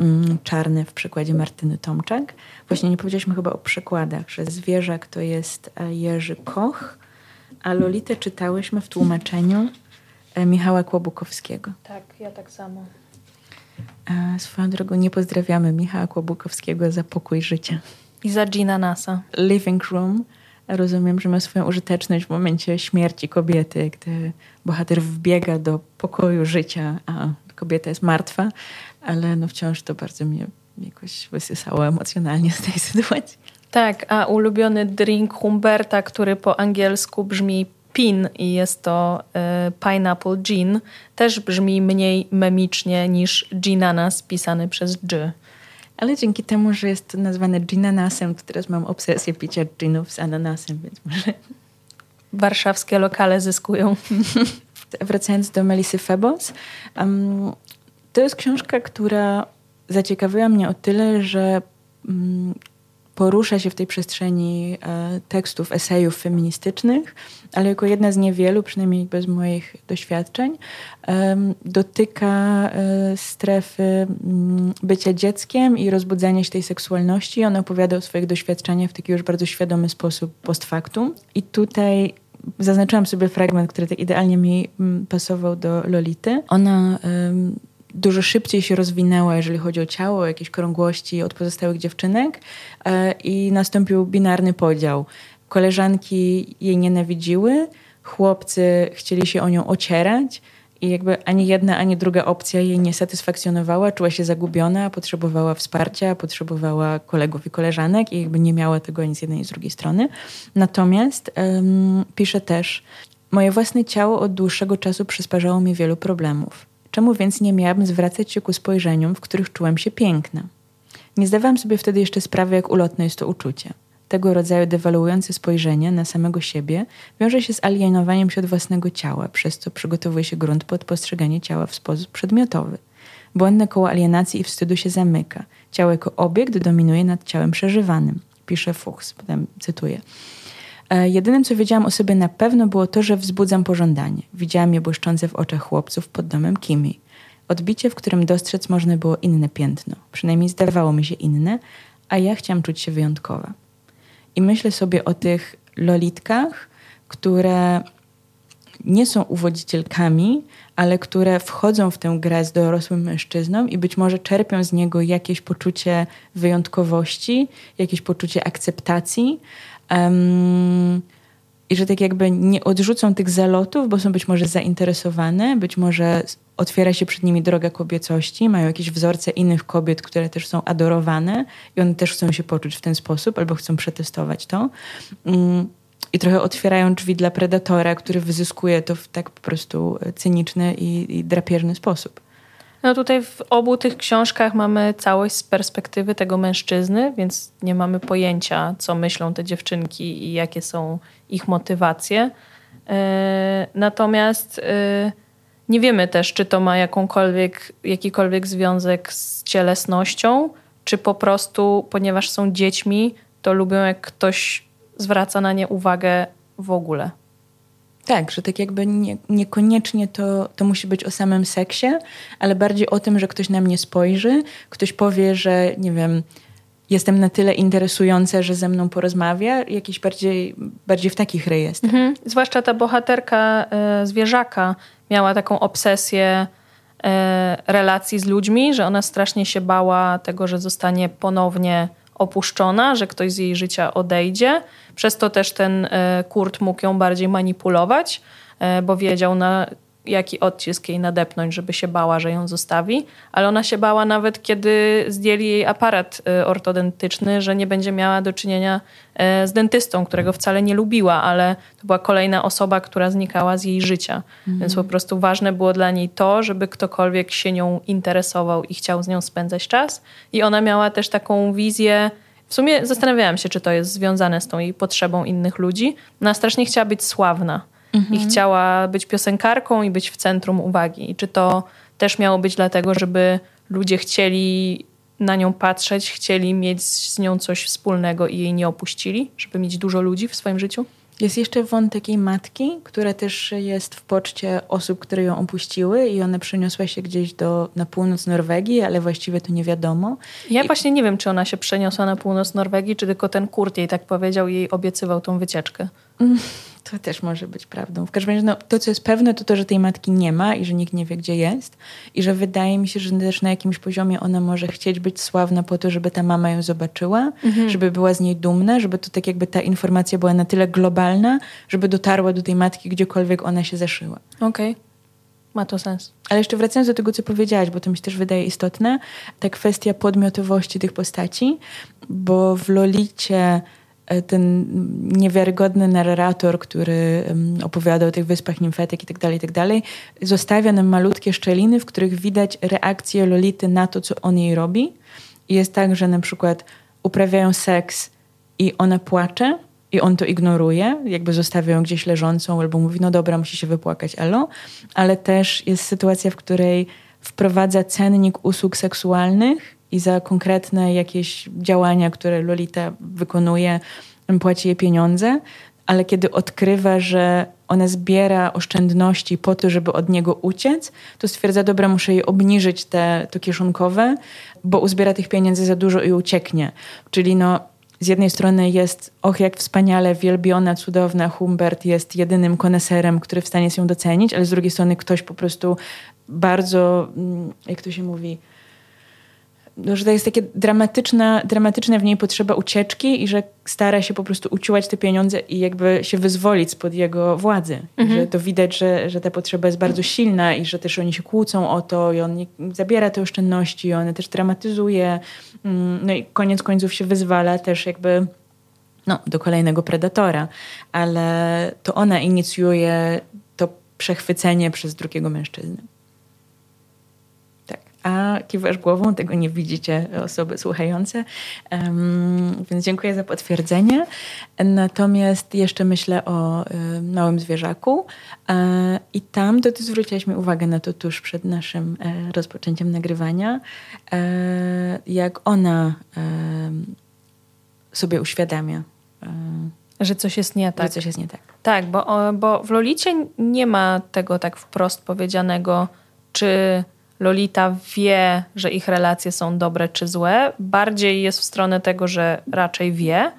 mm, Czarny w przekładzie Martyny Tomczak. Właśnie nie powiedzieliśmy chyba o przekładach, że Zwierzak to jest e, Jerzy Koch, a Lolitę czytałyśmy w tłumaczeniu e, Michała Kłobukowskiego. Tak, ja tak samo. Swoją drogą nie pozdrawiamy Michała Kłobukowskiego za pokój życia. I za Gina Nasa. Living Room. Rozumiem, że ma swoją użyteczność w momencie śmierci kobiety, gdy bohater wbiega do pokoju życia, a kobieta jest martwa, ale no wciąż to bardzo mnie jakoś wysysało emocjonalnie z tej sytuacji. Tak, a ulubiony drink Humberta, który po angielsku brzmi PIN i jest to y, Pineapple Gin, też brzmi mniej memicznie niż Ginanas pisany przez G. Ale dzięki temu, że jest nazwane ginanasem, to teraz mam obsesję picia ginów z ananasem, więc może... Warszawskie lokale zyskują. Wracając do Melisy Febos, um, to jest książka, która zaciekawiła mnie o tyle, że um, porusza się w tej przestrzeni e, tekstów, esejów feministycznych, ale jako jedna z niewielu, przynajmniej bez moich doświadczeń, dotyka e, strefy mm, bycia dzieckiem i rozbudzania się tej seksualności. Ona opowiada o swoich doświadczeniach w taki już bardzo świadomy sposób post factum. I tutaj zaznaczyłam sobie fragment, który tak idealnie mi mm, pasował do Lolity. Ona dużo szybciej się rozwinęła, jeżeli chodzi o ciało, jakieś krągłości od pozostałych dziewczynek e, i nastąpił binarny podział. Koleżanki jej nienawidziły, chłopcy chcieli się o nią ocierać i jakby ani jedna, ani druga opcja jej nie satysfakcjonowała, czuła się zagubiona, potrzebowała wsparcia, potrzebowała kolegów i koleżanek i jakby nie miała tego ani z jednej, ani z drugiej strony. Natomiast um, pisze też, moje własne ciało od dłuższego czasu przysparzało mi wielu problemów. Czemu więc nie miałabym zwracać się ku spojrzeniom, w których czułam się piękna? Nie zdawałam sobie wtedy jeszcze sprawy, jak ulotne jest to uczucie. Tego rodzaju dewaluujące spojrzenie na samego siebie wiąże się z alienowaniem się od własnego ciała, przez co przygotowuje się grunt pod postrzeganie ciała w sposób przedmiotowy. Błędne koło alienacji i wstydu się zamyka. Ciało jako obiekt dominuje nad ciałem przeżywanym. Pisze Fuchs, potem cytuję. E, jedynym, co wiedziałam o sobie na pewno, było to, że wzbudzam pożądanie. Widziałam je błyszczące w oczach chłopców pod domem Kimi. Odbicie, w którym dostrzec można było inne piętno. Przynajmniej zdawało mi się inne, a ja chciałam czuć się wyjątkowa. I myślę sobie o tych lolitkach, które nie są uwodzicielkami, ale które wchodzą w tę grę z dorosłym mężczyzną i być może czerpią z niego jakieś poczucie wyjątkowości, jakieś poczucie akceptacji, Um, i że tak jakby nie odrzucą tych zalotów, bo są być może zainteresowane, być może otwiera się przed nimi droga kobiecości, mają jakieś wzorce innych kobiet, które też są adorowane i one też chcą się poczuć w ten sposób albo chcą przetestować to. Mm, I trochę otwierają drzwi dla predatora, który wyzyskuje to w tak po prostu cyniczny i, i drapieżny sposób. No tutaj w obu tych książkach mamy całość z perspektywy tego mężczyzny, więc nie mamy pojęcia, co myślą te dziewczynki i jakie są ich motywacje. E, natomiast e, nie wiemy też, czy to ma jakąkolwiek, jakikolwiek związek z cielesnością, czy po prostu, ponieważ są dziećmi, to lubią, jak ktoś zwraca na nie uwagę w ogóle. Tak, że tak jakby nie, niekoniecznie to, to musi być o samym seksie, ale bardziej o tym, że ktoś na mnie spojrzy, ktoś powie, że nie wiem, jestem na tyle interesująca, że ze mną porozmawia, jakiś bardziej, bardziej w takich rejestrach. Mhm. Zwłaszcza ta bohaterka y, zwierzaka miała taką obsesję y, relacji z ludźmi, że ona strasznie się bała tego, że zostanie ponownie opuszczona, że ktoś z jej życia odejdzie. Przez to też ten e, Kurt mógł ją bardziej manipulować, e, bo wiedział na jaki odcisk jej nadepnąć, żeby się bała, że ją zostawi, ale ona się bała nawet, kiedy zdjęli jej aparat y, ortodontyczny, że nie będzie miała do czynienia e, z dentystą, którego wcale nie lubiła, ale to była kolejna osoba, która znikała z jej życia. Mhm. Więc po prostu ważne było dla niej to, żeby ktokolwiek się nią interesował i chciał z nią spędzać czas. I ona miała też taką wizję, w sumie zastanawiałam się, czy to jest związane z tą jej potrzebą innych ludzi. Ona strasznie chciała być sławna mhm. i chciała być piosenkarką i być w centrum uwagi. I czy to też miało być dlatego, żeby ludzie chcieli na nią patrzeć, chcieli mieć z nią coś wspólnego i jej nie opuścili, żeby mieć dużo ludzi w swoim życiu? Jest jeszcze wątek jej matki, która też jest w poczcie osób, które ją opuściły i ona przeniosła się gdzieś do, na północ Norwegii, ale właściwie to nie wiadomo. Ja I... właśnie nie wiem, czy ona się przeniosła na północ Norwegii, czy tylko ten Kurt jej tak powiedział i jej obiecywał tą wycieczkę. Mm, to też może być prawdą. W każdym razie no, to, co jest pewne, to to, że tej matki nie ma i że nikt nie wie, gdzie jest. I że wydaje mi się, że też na jakimś poziomie ona może chcieć być sławna po to, żeby ta mama ją zobaczyła, mhm. żeby była z niej dumna, żeby to tak jakby ta informacja była na tyle globalna, żeby dotarła do tej matki, gdziekolwiek ona się zaszyła. Okej. Okay. Ma to sens. Ale jeszcze wracając do tego, co powiedziałaś, bo to mi się też wydaje istotne, ta kwestia podmiotowości tych postaci, bo w Lolicie ten niewiarygodny narrator, który opowiada o tych wyspach nimfetek i tak dalej, i tak zostawia nam malutkie szczeliny, w których widać reakcję Lolity na to, co on jej robi. I jest tak, że na przykład uprawiają seks i ona płacze i on to ignoruje, jakby zostawia ją gdzieś leżącą albo mówi, no dobra, musi się wypłakać, elo. Ale też jest sytuacja, w której wprowadza cennik usług seksualnych i za konkretne jakieś działania, które Lolita wykonuje, płaci jej pieniądze, ale kiedy odkrywa, że ona zbiera oszczędności po to, żeby od niego uciec, to stwierdza, dobra, muszę jej obniżyć te, to kieszonkowe, bo uzbiera tych pieniędzy za dużo i ucieknie. Czyli no, z jednej strony jest, och jak wspaniale, wielbiona, cudowna, Humbert jest jedynym koneserem, który w stanie ją docenić, ale z drugiej strony ktoś po prostu bardzo, mm, jak to się mówi, że to jest takie dramatyczna, dramatyczna w niej potrzeba ucieczki i że stara się po prostu uciłać te pieniądze i jakby się wyzwolić spod jego władzy. Mhm. Że to widać, że, że ta potrzeba jest bardzo silna i że też oni się kłócą o to i on zabiera te oszczędności, i one też dramatyzuje. Mm, no i koniec końców się wyzwala też jakby no, do kolejnego predatora, ale to ona inicjuje to przechwycenie przez drugiego mężczyznę a kiwasz głową, tego nie widzicie osoby słuchające. Um, więc dziękuję za potwierdzenie. Natomiast jeszcze myślę o y, małym zwierzaku e, i tam to ty zwróciłaś mi uwagę na to tuż przed naszym e, rozpoczęciem nagrywania, e, jak ona sobie uświadamia że coś jest nie tak. Że coś jest nie tak. Tak, bo, bo w Lolicie nie ma tego tak wprost powiedzianego, czy Lolita wie, że ich relacje są dobre czy złe. Bardziej jest w stronę tego, że raczej wie,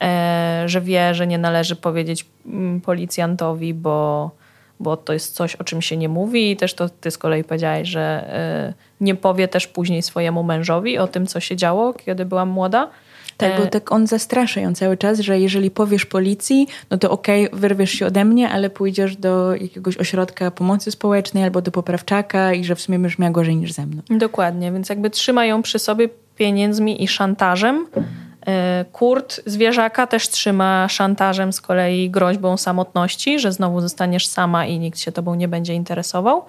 e, że wie, że nie należy powiedzieć mm, policjantowi, bo, bo to jest coś, o czym się nie mówi. I też to ty z kolei powiedziałaś, że e, nie powie też później swojemu mężowi o tym, co się działo, kiedy byłam młoda. Tak, bo tak on zastrasza ją cały czas, że jeżeli powiesz policji, no to okej, okay, wyrwiesz się ode mnie, ale pójdziesz do jakiegoś ośrodka pomocy społecznej albo do poprawczaka i że w sumie będziesz miała gorzej niż ze mną. Dokładnie, więc jakby trzyma ją przy sobie pieniędzmi i szantażem. E, Kurt zwierzaka też trzyma szantażem z kolei groźbą samotności, że znowu zostaniesz sama i nikt się tobą nie będzie interesował.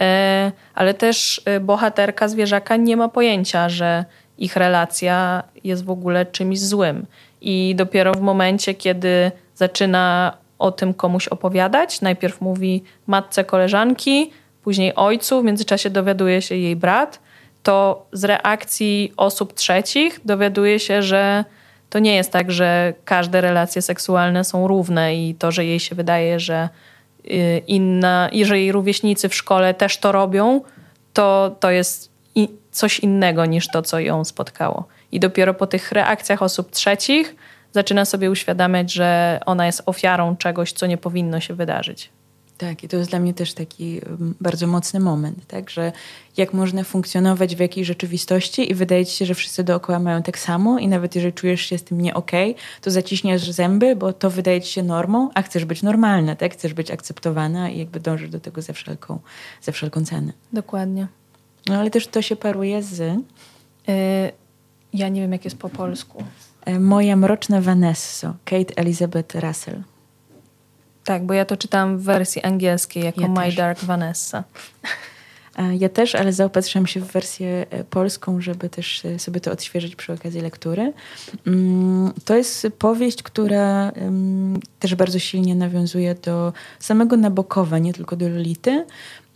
E, ale też e, bohaterka zwierzaka nie ma pojęcia, że ich relacja jest w ogóle czymś złym. I dopiero w momencie, kiedy zaczyna o tym komuś opowiadać, najpierw mówi matce koleżanki, później ojcu, w międzyczasie dowiaduje się jej brat, to z reakcji osób trzecich dowiaduje się, że to nie jest tak, że każde relacje seksualne są równe i to, że jej się wydaje, że y, inna, jeżeli rówieśnicy w szkole też to robią, to, to jest coś innego niż to, co ją spotkało. I dopiero po tych reakcjach osób trzecich zaczyna sobie uświadamiać, że ona jest ofiarą czegoś, co nie powinno się wydarzyć. Tak, i to jest dla mnie też taki bardzo mocny moment, tak, że jak można funkcjonować w jakiejś rzeczywistości i wydaje ci się, że wszyscy dookoła mają tak samo i nawet jeżeli czujesz się z tym nie okej, okay, to zaciśniesz zęby, bo to wydaje ci się normą, a chcesz być normalna, tak, chcesz być akceptowana i jakby dążysz do tego ze wszelką, ze wszelką cenę. Dokładnie. No ale też to się paruje z... Yy, ja nie wiem, jak jest po polsku. Yy, Moja mroczna Vanessa, Kate Elizabeth Russell. Tak, bo ja to czytam w wersji angielskiej jako ja My też. Dark Vanessa. Ja też, ale zaopatrzyłam się w wersję e, polską, żeby też e, sobie to odświeżyć przy okazji lektury. Mm, to jest powieść, która też bardzo silnie nawiązuje do samego Nabokowa, nie tylko do Lolity.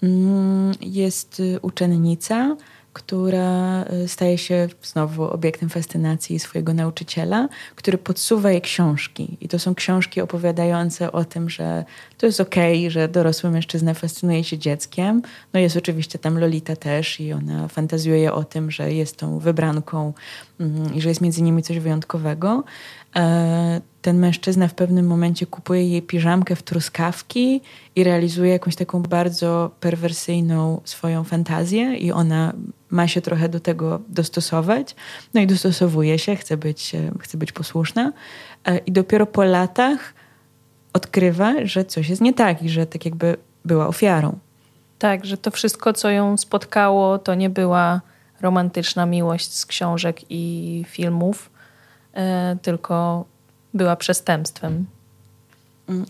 Mm, jest uczennica, która y, staje się znowu obiektem fascynacji swojego nauczyciela, który podsuwa jej książki. I to są książki opowiadające o tym, że to jest okej, okay, że dorosły mężczyzna fascynuje się dzieckiem. No jest oczywiście tam Lolita też i ona fantazjuje o tym, że jest tą wybranką mm, i że jest między nimi coś wyjątkowego. Ten mężczyzna w pewnym momencie kupuje jej piżamkę w truskawki i realizuje jakąś taką bardzo perwersyjną swoją fantazję i ona ma się trochę do tego dostosować. No i dostosowuje się, chce być, e, chce być posłuszna. E, I dopiero po latach odkrywa, że coś jest nie tak i że tak jakby była ofiarą. Tak, że to wszystko, co ją spotkało, to nie była romantyczna miłość z książek i filmów, E, tylko była przestępstwem.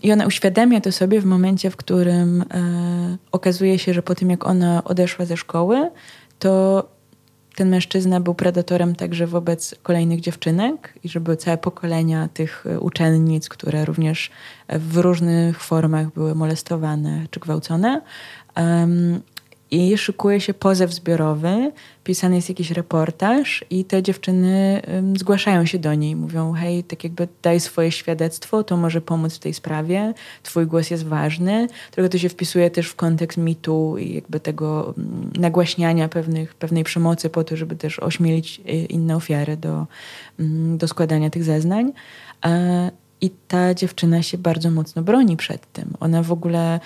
I ona uświadamia to sobie w momencie, w którym e, okazuje się, że po tym jak ona odeszła ze szkoły, to ten mężczyzna był predatorem także wobec kolejnych dziewczynek i że były całe pokolenia tych uczennic, które również w różnych formach były molestowane czy gwałcone. Um, i szykuje się pozew zbiorowy, pisany jest jakiś reportaż i te dziewczyny zgłaszają się do niej, mówią hej, tak jakby daj swoje świadectwo, to może pomóc w tej sprawie, twój głos jest ważny. Trochę to się wpisuje też w kontekst mitu i jakby tego um, nagłaśniania pewnych, pewnej przemocy po to, żeby też ośmielić y, inne ofiary do, do składania tych zeznań. E, I ta dziewczyna się bardzo mocno broni przed tym. Ona w ogóle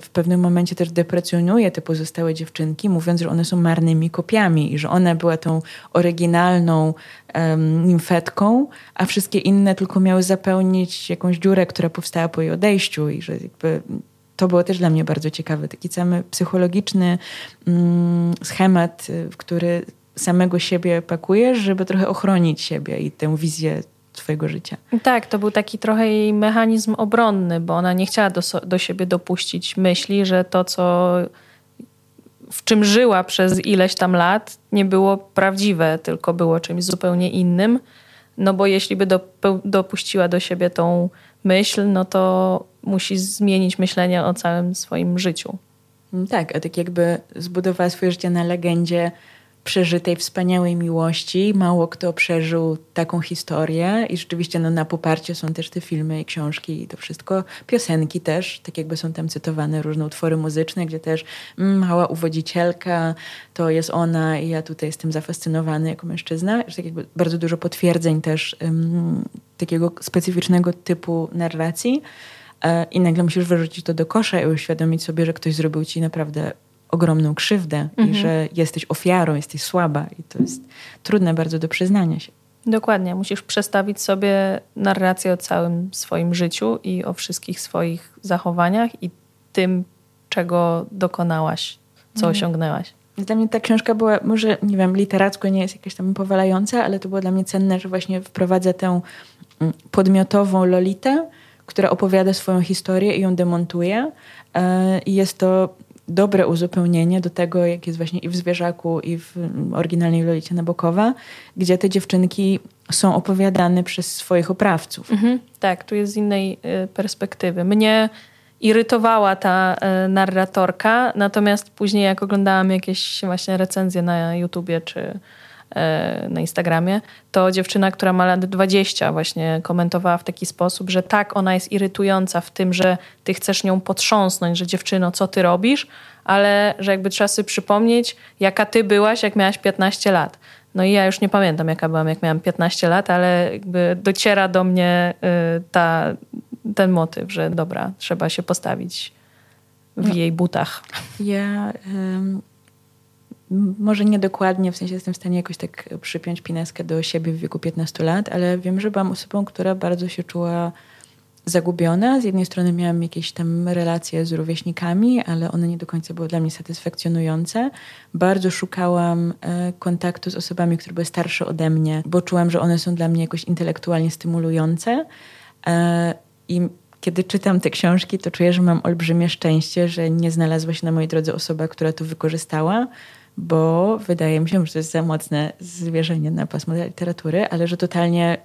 w pewnym momencie też deprecjonuje te pozostałe dziewczynki, mówiąc, że one są marnymi kopiami i że ona była tą oryginalną um, nimfetką, a wszystkie inne tylko miały zapełnić jakąś dziurę, która powstała po jej odejściu i że jakby to było też dla mnie bardzo ciekawe. Taki cały psychologiczny um, schemat, y, w który samego siebie pakujesz, żeby trochę ochronić siebie i tę wizję swojego życia. Tak, to był taki trochę jej mechanizm obronny, bo ona nie chciała do, do siebie dopuścić myśli, że to, co w czym żyła przez ileś tam lat, nie było prawdziwe, tylko było czymś zupełnie innym. No bo jeśli by do, dopuściła do siebie tą myśl, no to musi zmienić myślenie o całym swoim życiu. Tak, a tak jakby zbudowała swoje życie na legendzie przeżytej, wspaniałej miłości. Mało kto przeżył taką historię i rzeczywiście no, na poparcie są też te filmy i książki i to wszystko. Piosenki też, tak jakby są tam cytowane różne utwory muzyczne, gdzie też mm, mała uwodzicielka, to jest ona i ja tutaj jestem zafascynowany jako mężczyzna. Tak jakby bardzo dużo potwierdzeń też um, takiego specyficznego typu narracji. E, I nagle musisz wyrzucić to do kosza i uświadomić sobie, że ktoś zrobił ci naprawdę ogromną krzywdę mhm. i że jesteś ofiarą, jesteś słaba i to jest trudne bardzo do przyznania się. Dokładnie. Musisz przestawić sobie narrację o całym swoim życiu i o wszystkich swoich zachowaniach i tym, czego dokonałaś, co mhm. osiągnęłaś. Dla mnie ta książka była, może nie wiem, literacko nie jest jakaś tam powalająca, ale to było dla mnie cenne, że właśnie wprowadza tę mm, podmiotową Lolitę, która opowiada swoją historię i ją demontuje. E, I jest to dobre uzupełnienie do tego, jak jest właśnie i w Zwierzaku, i w oryginalnej Lolicie Nabokowa, gdzie te dziewczynki są opowiadane przez swoich oprawców. Mhm, tak, tu jest z innej y, perspektywy. Mnie irytowała ta y, narratorka, natomiast później jak oglądałam jakieś właśnie recenzje na YouTubie czy na Instagramie, to dziewczyna, która ma lat 20 właśnie komentowała w taki sposób, że tak, ona jest irytująca w tym, że ty chcesz nią potrząsnąć, że dziewczyno, co ty robisz, ale że jakby trzeba sobie przypomnieć, jaka ty byłaś, jak miałaś 15 lat. No i ja już nie pamiętam, jaka byłam, jak miałam 15 lat, ale jakby dociera do mnie y, ta, ten motyw, że dobra, trzeba się postawić w no. jej butach. Ja może niedokładnie, w sensie jestem w stanie jakoś tak przypiąć pineskę do siebie w wieku 15 lat, ale wiem, że byłam osobą, która bardzo się czuła zagubiona. Z jednej strony miałam jakieś tam relacje z rówieśnikami, ale one nie do końca były dla mnie satysfakcjonujące. Bardzo szukałam e, kontaktu z osobami, które były starsze ode mnie, bo czułam, że one są dla mnie jakoś intelektualnie stymulujące. E, I kiedy czytam te książki, to czuję, że mam olbrzymie szczęście, że nie znalazła się na mojej drodze osoba, która to wykorzystała, bo wydaje mi się, że to jest za mocne zwierzenie na pasmo literatury, ale że totalnie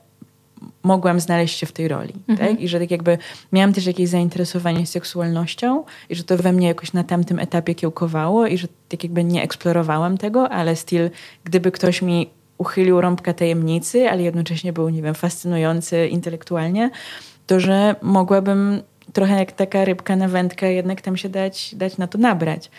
mogłam znaleźć się w tej roli. Mhm. Tak? I że tak jakby miałam też jakieś zainteresowanie seksualnością i że to we mnie jakoś na tamtym etapie kiełkowało i że tak jakby nie eksplorowałam tego, ale styl, gdyby ktoś mi uchylił rąbka tajemnicy, ale jednocześnie był, nie wiem, fascynujący intelektualnie, to że mogłabym trochę jak taka rybka na wędkę jednak tam się dać, dać na to nabrać.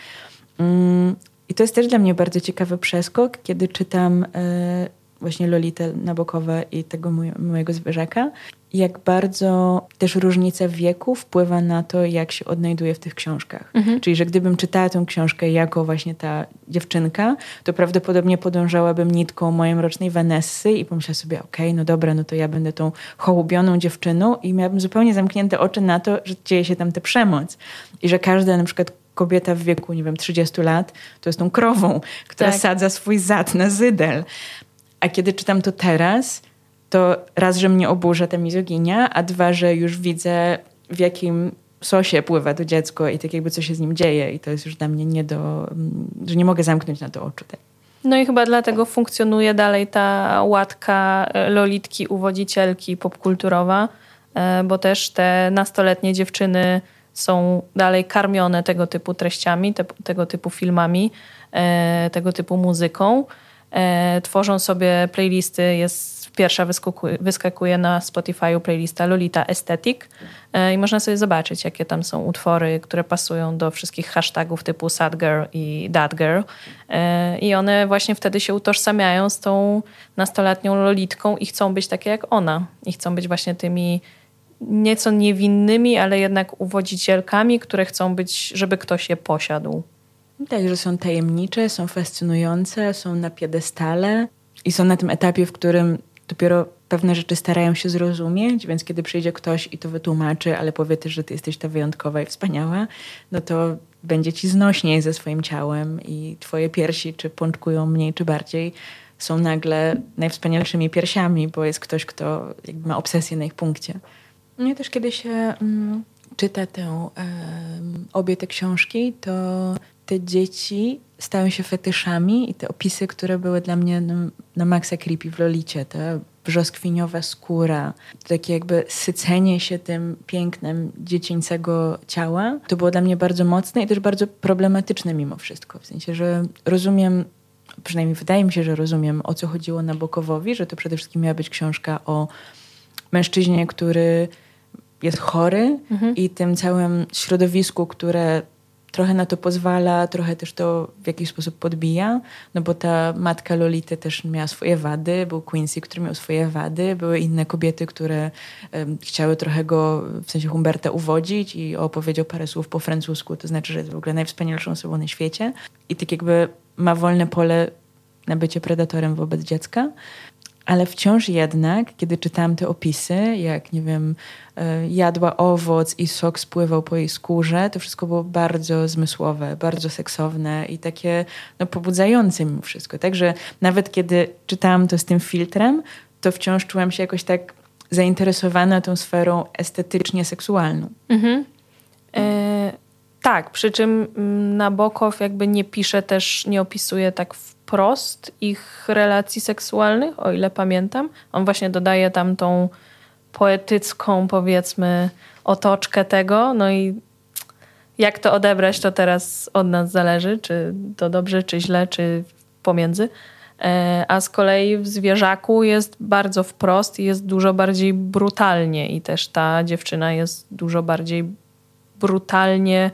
I to jest też dla mnie bardzo ciekawy przeskok, kiedy czytam e, właśnie Lolitę Nabokowe i tego mojego zwierzaka. Jak bardzo też różnica wieku wpływa na to, jak się odnajduje w tych książkach. Mhm. Czyli, że gdybym czytała tę książkę jako właśnie ta dziewczynka, to prawdopodobnie podążałabym nitką mojej rocznej Vanessy i pomyślała sobie, okej, okay, no dobra, no to ja będę tą hołubioną dziewczyną i miałabym zupełnie zamknięte oczy na to, że dzieje się tam tę przemoc. I że każda na przykład kobieta w wieku, nie wiem, 30 lat, to jest tą krową, która tak. sadza swój zad na zydel. A kiedy czytam to teraz, to raz, że mnie oburza ta mizoginia, a dwa, że już widzę w jakim sosie pływa to dziecko i tak jakby co się z nim dzieje i to jest już dla mnie nie do, mm, że nie mogę zamknąć na to oczu. No i chyba dlatego funkcjonuje dalej ta łatka e, lolitki, uwodzicielki popkulturowa, e, bo też te nastoletnie dziewczyny są dalej karmione tego typu treściami, te, tego typu filmami, e, tego typu muzyką. E, tworzą sobie playlisty, jest pierwsza wyskakuje, wyskakuje na Spotify'u playlista Lolita Aesthetic e, i można sobie zobaczyć, jakie tam są utwory, które pasują do wszystkich hashtagów typu sad girl i that girl. E, I one właśnie wtedy się utożsamiają z tą nastoletnią Lolitką i chcą być takie jak ona. I chcą być właśnie tymi nieco niewinnymi, ale jednak uwodzicielkami, które chcą być, żeby ktoś je posiadł. Tak, że są tajemnicze, są fascynujące, są na piedestale i są na tym etapie, w którym dopiero pewne rzeczy starają się zrozumieć, więc kiedy przyjdzie ktoś i to wytłumaczy, ale powie też, że ty jesteś ta wyjątkowa i wspaniała, no to będzie ci znośniej ze swoim ciałem i twoje piersi czy pączkują mniej czy bardziej są nagle najwspanialszymi piersiami, bo jest ktoś, kto ma obsesję na ich punkcie. Mnie też kiedy się um, czyta tę, um, obie te książki, to te dzieci stają się fetyszami i te opisy, które były dla mnie na, na maksa creepy w Lolicie, ta brzoskwiniowa skóra, takie jakby sycenie się tym pięknem dziecięcego ciała, to było dla mnie bardzo mocne i też bardzo problematyczne mimo wszystko. W sensie, że rozumiem, przynajmniej wydaje mi się, że rozumiem, o co chodziło Nabokowowi, że to przede wszystkim miała być książka o mężczyźnie, który jest chory mhm. i tym całym środowisku, które trochę na to pozwala, trochę też to w jakiś sposób podbija, no bo ta matka Lolity też miała swoje wady, był Quincy, który miał swoje wady, były inne kobiety, które um, chciały trochę go, w sensie Humberta uwodzić i opowiedział parę słów po francusku, to znaczy, że jest w ogóle najwspanialszą osobą na świecie i tak jakby ma wolne pole na bycie predatorem wobec dziecka. Ale wciąż jednak, kiedy czytałam te opisy, jak nie wiem, e, jadła owoc i sok spływał po jej skórze, to wszystko było bardzo zmysłowe, bardzo seksowne i takie no, pobudzające mimo wszystko. Także nawet kiedy czytałam to z tym filtrem, to wciąż czułam się jakoś tak zainteresowana tą sferą estetycznie seksualną. Mhm. Tak, przy czym mm, Nabokow jakby nie pisze też, nie opisuje tak wprost ich relacji seksualnych, o ile pamiętam. On właśnie dodaje tam tą poetycką, powiedzmy, otoczkę tego. No i jak to odebrać, to teraz od nas zależy, czy to dobrze, czy źle, czy pomiędzy. E, a z kolei w zwierzaku jest bardzo wprost i jest dużo bardziej brutalnie, i też ta dziewczyna jest dużo bardziej brutalnie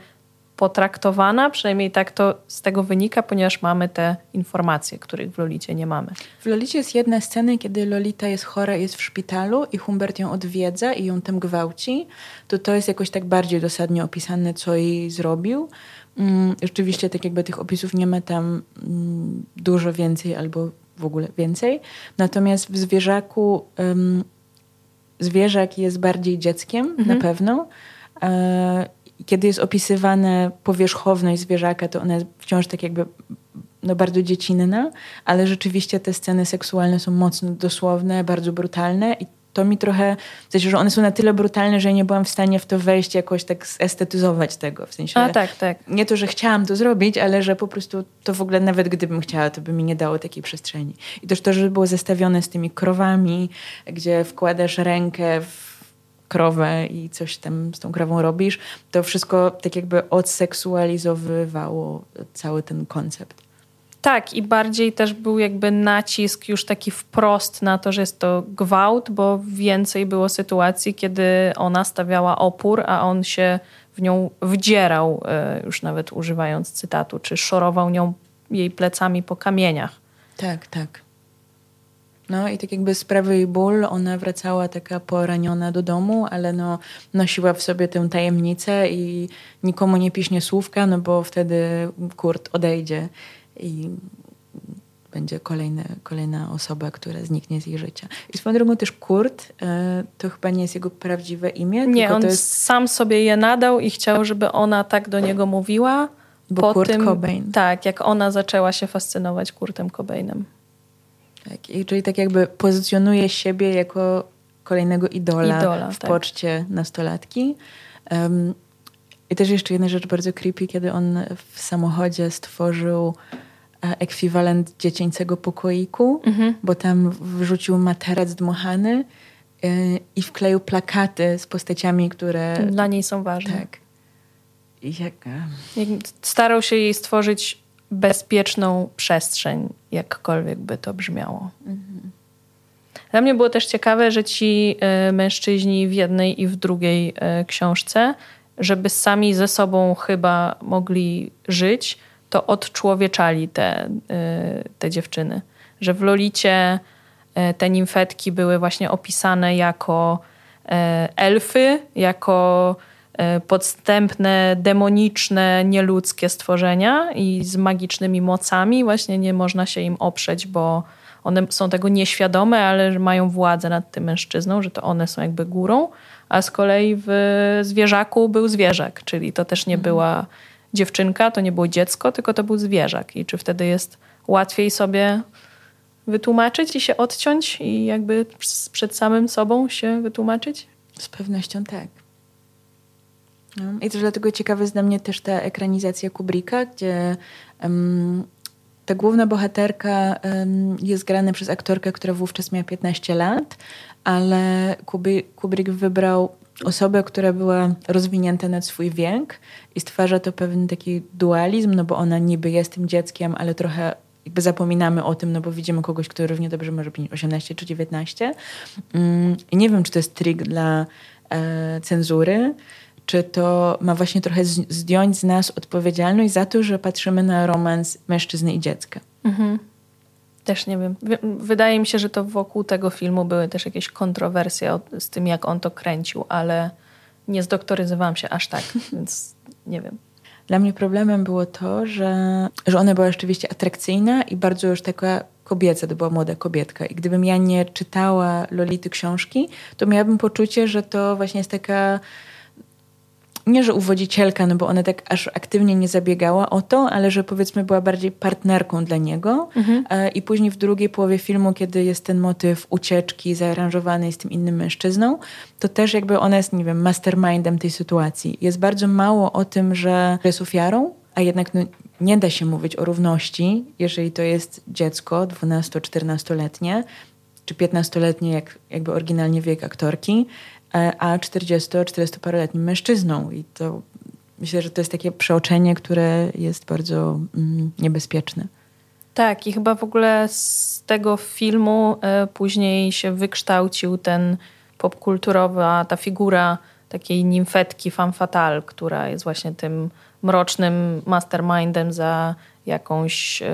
potraktowana, przynajmniej tak to z tego wynika, ponieważ mamy te informacje, których w Lolicie nie mamy. W Lolicie jest jedna scena, kiedy Lolita jest chora, jest w szpitalu i Humbert ją odwiedza i ją tam gwałci. To to jest jakoś tak bardziej dosadnie opisane, co jej zrobił. Mm, rzeczywiście tak jakby tych opisów nie ma tam mm, dużo więcej albo w ogóle więcej. Natomiast w zwierzaku zwierzak jest bardziej dzieckiem mhm. na pewno. Kiedy jest opisywane powierzchowność zwierzaka, to ona jest wciąż tak jakby no, bardzo dziecinna, ale rzeczywiście te sceny seksualne są mocno dosłowne, bardzo brutalne i to mi trochę, w sensie, że one są na tyle brutalne, że nie byłam w stanie w to wejść, jakoś tak estetyzować tego. W sensie, A, tak, tak. Nie to, że chciałam to zrobić, ale że po prostu to w ogóle nawet gdybym chciała, to by mi nie dało takiej przestrzeni. I też to, że było zestawione z tymi krowami, gdzie wkładasz rękę w krowę i coś tam z tą krową robisz, to wszystko tak jakby odseksualizowywało cały ten koncept. Tak, i bardziej też był jakby nacisk już taki wprost na to, że jest to gwałt, bo więcej było sytuacji, kiedy ona stawiała opór, a on się w nią wdzierał, e, już nawet używając cytatu, czy szorował nią jej plecami po kamieniach. Tak, tak. No i tak jakby sprawy jej ból, ona wracała taka poraniona do domu, ale no, nosiła w sobie tę tajemnicę i nikomu nie piśnie słówka, no bo wtedy Kurt odejdzie i będzie kolejny, kolejna osoba, która zniknie z jej życia. I swoją drogą też Kurt, e, to chyba nie jest jego prawdziwe imię. Nie, on jest... sam sobie je nadał i chciał, żeby ona tak do niego mówiła. Bo po Kurt tym, Cobain. Tak, jak ona zaczęła się fascynować Kurtem Cobainem. Tak, i czyli tak jakby pozycjonuje siebie jako kolejnego idola, idola w tak. poczcie nastolatki. Um, I też jeszcze jedna rzecz bardzo creepy, kiedy on w samochodzie stworzył e, ekwiwalent dziecięcego pokoiku, mhm. bo tam wrzucił materac dmuchany yy, i wkleił plakaty z postaciami, które... Dla niej są ważne. Tak. Jak... Starał się jej stworzyć bezpieczną przestrzeń, jakkolwiek by to brzmiało. Mhm. Dla mnie było też ciekawe, że ci y, mężczyźni w jednej i w drugiej y, książce, żeby sami ze sobą chyba mogli żyć, to odczłowieczali te, y, te dziewczyny. Że w Lolicie te nimfetki były właśnie opisane jako elfy, jako podstępne, demoniczne, nieludzkie stworzenia i z magicznymi mocami. Właśnie nie można się im oprzeć, bo one są tego nieświadome, ale mają władzę nad tym mężczyzną, że to one są jakby górą. A z kolei w zwierzaku był zwierzak, czyli to też nie mhm. była dziewczynka, to nie było dziecko, tylko to był zwierzak. I czy wtedy jest łatwiej sobie wytłumaczyć i się odciąć i jakby przed samym sobą się wytłumaczyć? Z pewnością tak. I też dlatego ciekawa jest dla mnie też ta ekranizacja Kubricka, gdzie um, ta główna bohaterka um, jest grana przez aktorkę, która wówczas miała 15 lat, ale Kubrick wybrał osobę, która była rozwinięta nad swój wiek i stwarza to pewien taki dualizm, no bo ona niby jest tym dzieckiem, ale trochę jakby zapominamy o tym, no bo widzimy kogoś, który równie dobrze może być 18 czy 19. Mm, I nie wiem, czy to jest trik dla e, cenzury, czy to ma właśnie trochę zdjąć z nas odpowiedzialność za to, że patrzymy na romans mężczyzny i dziecka. Mhm. Też nie wiem. Wydaje mi się, że to wokół tego filmu były też jakieś kontrowersje z tym, jak on to kręcił, ale nie zdoktoryzowałam się aż tak, więc nie wiem. Dla mnie problemem było to, że, że ona była rzeczywiście atrakcyjna i bardzo już taka kobieca, to była młoda kobietka. I gdybym ja nie czytała Lolity książki, to miałabym poczucie, że to właśnie jest taka nie, że uwodzicielka, no bo ona tak aż aktywnie nie zabiegała o to, ale że powiedzmy była bardziej partnerką dla niego. Mhm. E, I później w drugiej połowie filmu, kiedy jest ten motyw ucieczki zaaranżowany z tym innym mężczyzną, to też jakby ona jest, nie wiem, mastermindem tej sytuacji. Jest bardzo mało o tym, że jest ofiarą, a jednak no, nie da się mówić o równości, jeżeli to jest dziecko 12-14-letnie, czy 15-letnie, jak jakby oryginalnie wiek aktorki, a 40-40 paroletnim mężczyzną. I to myślę, że to jest takie przeoczenie, które jest bardzo mm, niebezpieczne. Tak, i chyba w ogóle z tego filmu y, później się wykształcił ten popkulturowa, ta figura takiej nimfetki femme fatale, która jest właśnie tym mrocznym mastermindem za jakąś y,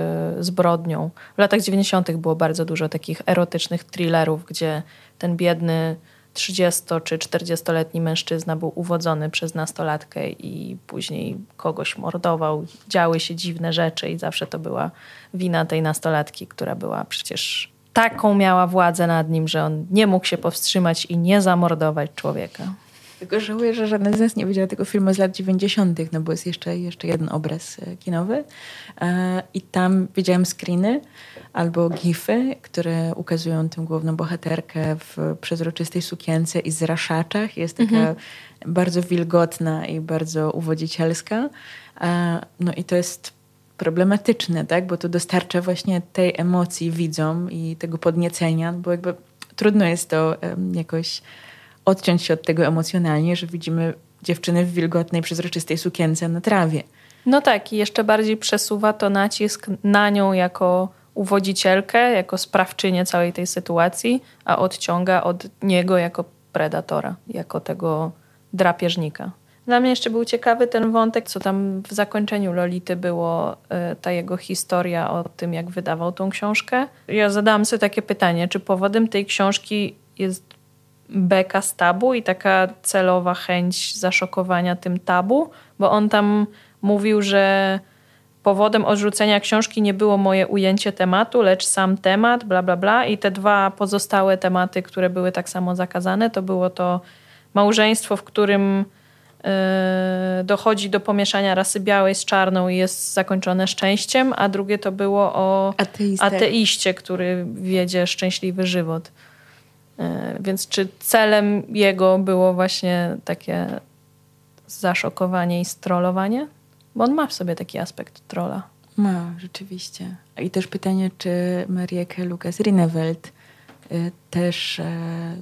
zbrodnią. W latach 90. było bardzo dużo takich erotycznych thrillerów, gdzie ten biedny 30 czy 40-letni mężczyzna był uwodzony przez nastolatkę i później kogoś mordował. Działy się dziwne rzeczy i zawsze to była wina tej nastolatki, która była przecież taką miała władzę nad nim, że on nie mógł się powstrzymać i nie zamordować człowieka. Tylko żałuję, że żaden z nas nie widział tego filmu z lat 90., no bo jest jeszcze, jeszcze jeden obraz e, kinowy. E, I tam widziałam screeny albo gify, które ukazują tę główną bohaterkę w przezroczystej sukience i zraszaczach. Jest taka mhm. bardzo wilgotna i bardzo uwodzicielska. E, no i to jest problematyczne, tak? bo to dostarcza właśnie tej emocji widzom i tego podniecenia, bo jakby trudno jest to jakoś odciąć się od tego emocjonalnie, że widzimy dziewczyny w wilgotnej, przezroczystej sukience na trawie. No tak, i jeszcze bardziej przesuwa to nacisk na nią jako uwodzicielkę, jako sprawczynię całej tej sytuacji, a odciąga od niego jako predatora, jako tego drapieżnika. Dla mnie jeszcze był ciekawy ten wątek, co tam w zakończeniu Lolity było, y, ta jego historia o tym, jak wydawał tą książkę. Ja zadałam sobie takie pytanie, czy powodem tej książki jest beka z tabu i taka celowa chęć zaszokowania tym tabu, bo on tam mówił, że powodem odrzucenia książki nie było moje ujęcie tematu, lecz sam temat, bla, bla, bla. I te dwa pozostałe tematy, które były tak samo zakazane, to było to małżeństwo, w którym yy, dochodzi do pomieszania rasy białej z czarną i jest zakończone szczęściem, a drugie to było o Ateistę. ateiście, który wiedzie szczęśliwy żywot. E, więc czy celem jego było właśnie takie zaszokowanie i strollowanie? Bo on ma w sobie taki aspekt trola. Ma, rzeczywiście. I też pytanie, czy Marieke Lucas Rineveld y, też, e,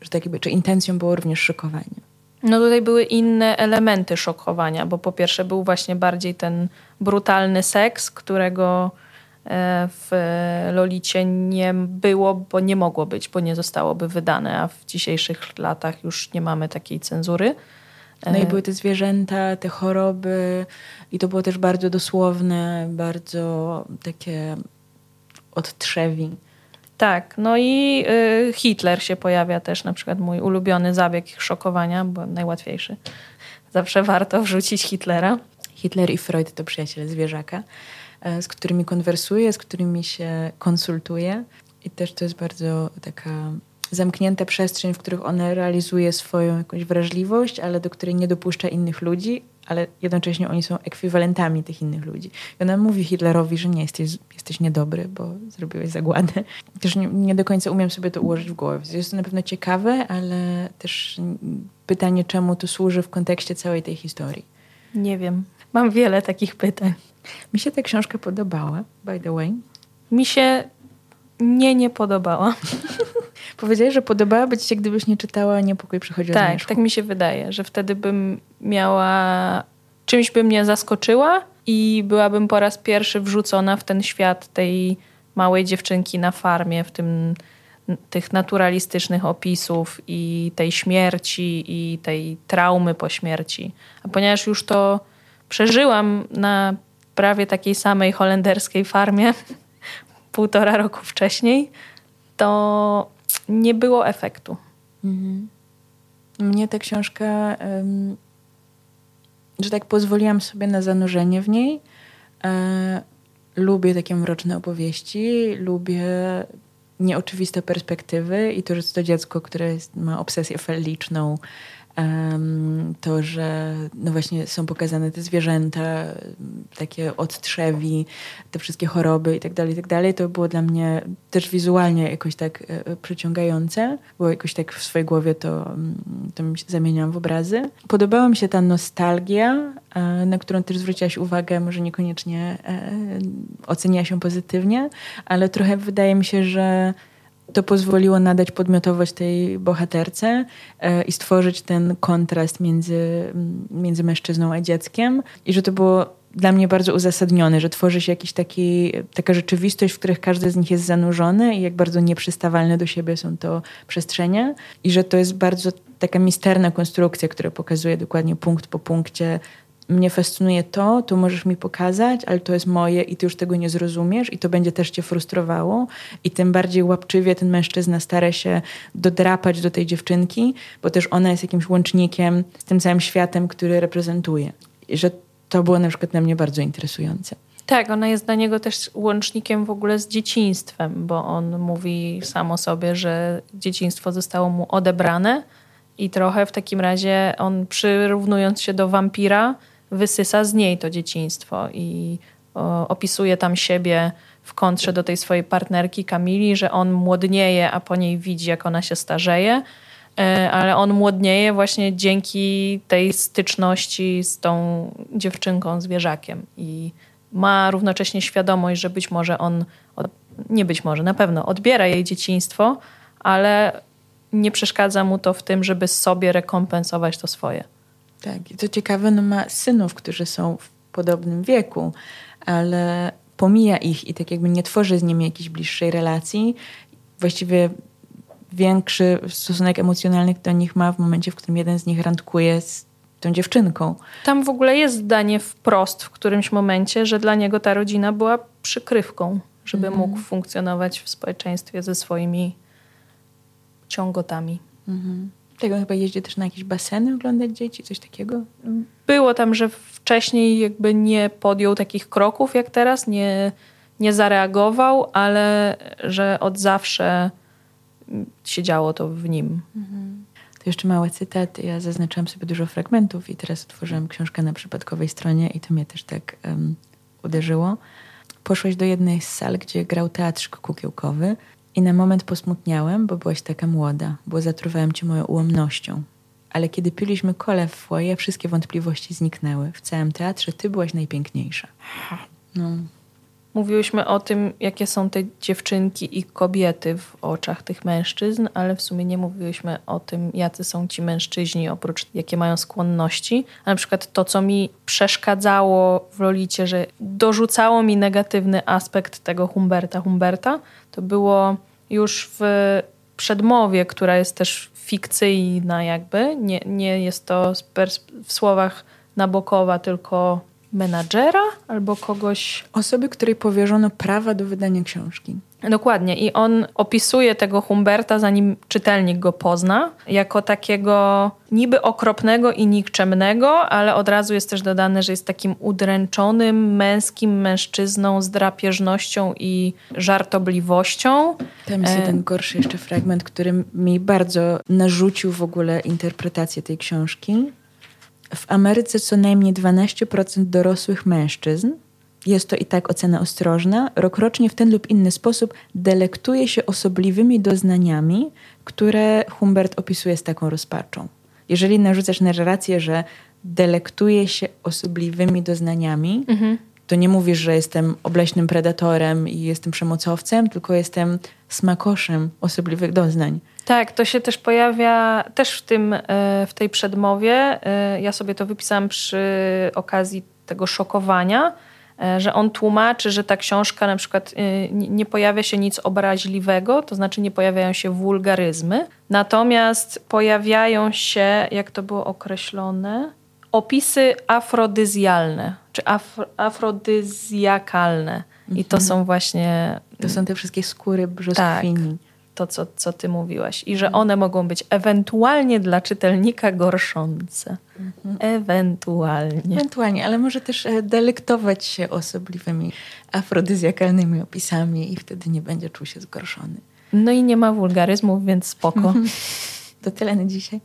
że tak jakby, czy intencją było również szokowanie? No tutaj były inne elementy szokowania, bo po pierwsze był właśnie bardziej ten brutalny seks, którego E, w Lolicie nie było, bo nie mogło być, bo nie zostałoby wydane, a w dzisiejszych latach już nie mamy takiej cenzury. No i e, były te zwierzęta, te choroby i to było też bardzo dosłowne, bardzo takie odtrzewi. Tak, no i y, Hitler się pojawia też, na przykład mój ulubiony zabieg szokowania, bo najłatwiejszy. Zawsze warto wrzucić Hitlera. Hitler i Freud to przyjaciele zwierzaka. E, z którymi konwersuję, z którymi się konsultuję. I też to jest bardzo taka zamknięta przestrzeń, w których ona realizuje swoją jakąś wrażliwość, ale do której nie dopuszcza innych ludzi, ale jednocześnie oni są ekwiwalentami tych innych ludzi. I ona mówi Hitlerowi, że nie, jesteś, jesteś niedobry, bo zrobiłeś zagładę. Też nie, nie do końca umiem sobie to ułożyć w głowie. Jest to na pewno ciekawe, ale też pytanie, czemu to służy w kontekście całej tej historii. Nie wiem. Mam wiele takich pytań. Mi się ta książka podobała, by the way. Mi się nie, nie podobała. Powiedziałeś, że podobałaby ci się, gdybyś nie czytała Niepokój przychodzi Tak, tak mi się wydaje, że wtedy bym miała... Czymś by mnie zaskoczyła i byłabym po raz pierwszy wrzucona w ten świat tej małej dziewczynki na farmie, w tym tych naturalistycznych opisów i tej śmierci i tej traumy po śmierci. A ponieważ już to przeżyłam na prawie takiej samej holenderskiej farmie półtora roku wcześniej, to nie było efektu. Mhm. Mnie ta książka że tak pozwoliłam sobie na zanurzenie w niej. E, lubię takie mroczne opowieści, lubię nieoczywiste perspektywy i to, że to dziecko, które ma obsesję feliczną, to, że no właśnie są pokazane te zwierzęta, takie odtrzewi, te wszystkie choroby i tak dalej, tak dalej, to było dla mnie też wizualnie jakoś tak e, e, przyciągające, bo jakoś tak w swojej głowie to, mm, to zamieniałam w obrazy. Podobała mi się ta nostalgia, e, na którą też zwróciłaś uwagę, może niekoniecznie oceniła się pozytywnie, ale trochę wydaje mi się, że to pozwoliło nadać podmiotowość tej bohaterce e, i stworzyć ten kontrast między, między mężczyzną a dzieckiem. I że to było dla mnie bardzo uzasadnione, że tworzy się jakiś taki, taka rzeczywistość, w których każdy z nich jest zanurzony i jak bardzo nieprzystawalne do siebie są to przestrzenie. I że to jest bardzo taka misterna konstrukcja, która pokazuje dokładnie punkt po punkcie mnie fascynuje to, to możesz mi pokazać, ale to jest moje i ty już tego nie zrozumiesz i to będzie też cię frustrowało i tym bardziej łapczywie ten mężczyzna stara się dodrapać do tej dziewczynki, bo też ona jest jakimś łącznikiem z tym całym światem, który reprezentuje. I że to było na przykład dla mnie bardzo interesujące. Tak, ona jest dla niego też łącznikiem w ogóle z dzieciństwem, bo on mówi sam o sobie, że dzieciństwo zostało mu odebrane i trochę w takim razie on przyrównując się do wampira, wysysa z niej to dzieciństwo i o, opisuje tam siebie w kontrze do tej swojej partnerki Kamili, że on młodnieje, a po niej widzi, jak ona się starzeje, e, ale on młodnieje właśnie dzięki tej styczności z tą dziewczynką, zwierzakiem i ma równocześnie świadomość, że być może on, nie być może, na pewno odbiera jej dzieciństwo, ale nie przeszkadza mu to w tym, żeby sobie rekompensować to swoje. Tak, i co ciekawe, no ma synów, którzy są w podobnym wieku, ale pomija ich i tak jakby nie tworzy z nimi jakiejś bliższej relacji. Właściwie większy stosunek emocjonalny do nich ma w momencie, w którym jeden z nich randkuje z tą dziewczynką. Tam w ogóle jest zdanie wprost w którymś momencie, że dla niego ta rodzina była przykrywką, żeby mm. mógł funkcjonować w społeczeństwie ze swoimi ciągotami. Mm. Tego chyba jeździ też na jakieś baseny oglądać dzieci, coś takiego? Było tam, że wcześniej jakby nie podjął takich kroków jak teraz, nie, nie zareagował, ale że od zawsze się działo to w nim. Mhm. To jeszcze małe cytaty. Ja zaznaczyłam sobie dużo fragmentów i teraz otworzyłam książkę na przypadkowej stronie i to mnie też tak um, uderzyło. Poszłaś do jednej z sal, gdzie grał teatrzyk kukiełkowy i na moment posmutniałem, bo byłaś taka młoda, bo zatruwałem cię moją ułomnością. Ale kiedy piliśmy kole w foje, wszystkie wątpliwości zniknęły. W całym teatrze ty byłaś najpiękniejsza. No. Mówiłyśmy o tym, jakie są te dziewczynki i kobiety w oczach tych mężczyzn, ale w sumie nie mówiłyśmy o tym, jacy są ci mężczyźni, oprócz jakie mają skłonności. A na przykład to, co mi przeszkadzało w Lolicie, że dorzucało mi negatywny aspekt tego Humberta Humberta, to było już w przedmowie, która jest też fikcyjna jakby. Nie, nie jest to w słowach Nabokowa, tylko menadżera albo kogoś. Osoby, której powierzono prawa do wydania książki. Dokładnie. I on opisuje tego Humberta, zanim czytelnik go pozna, jako takiego niby okropnego i nikczemnego, ale od razu jest też dodane, że jest takim udręczonym, męskim mężczyzną z drapieżnością i żartobliwością. Tam jest e, ten gorszy jeszcze fragment, który mi bardzo narzucił w ogóle interpretację tej książki. W Ameryce co najmniej 12% dorosłych mężczyzn, jest to i tak ocena ostrożna, rokrocznie w ten lub inny sposób delektuje się osobliwymi doznaniami, które Humbert opisuje z taką rozpaczą. Jeżeli narzucasz narrację, że delektuje się osobliwymi doznaniami, mhm. to nie mówisz, że jestem obleśnym predatorem i jestem przemocowcem, tylko jestem smakoszem osobliwych doznań. Tak, to się też pojawia też w, tym, e, w tej przedmowie. E, ja sobie to wypisałam przy okazji tego szokowania, e, że on tłumaczy, że ta książka na przykład nie pojawia się nic obraźliwego, to znaczy nie pojawiają się wulgaryzmy, natomiast pojawiają się, jak to było określone, opisy afrodyzjalne, czy af afrodyzjakalne. I to mhm. są właśnie... To są te wszystkie skóry brzoskwini. Tak. To, co, co ty mówiłaś. I że one mogą być ewentualnie dla czytelnika gorszące. Mhm. Ewentualnie. Ewentualnie, ale może też e, delektować się osobliwymi afrodyzjakalnymi opisami i wtedy nie będzie czuł się zgorszony. No i nie ma wulgaryzmów, więc spoko. To tyle na dzisiaj.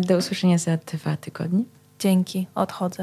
Do usłyszenia za dwa tygodnie. Dzięki, odchodzę.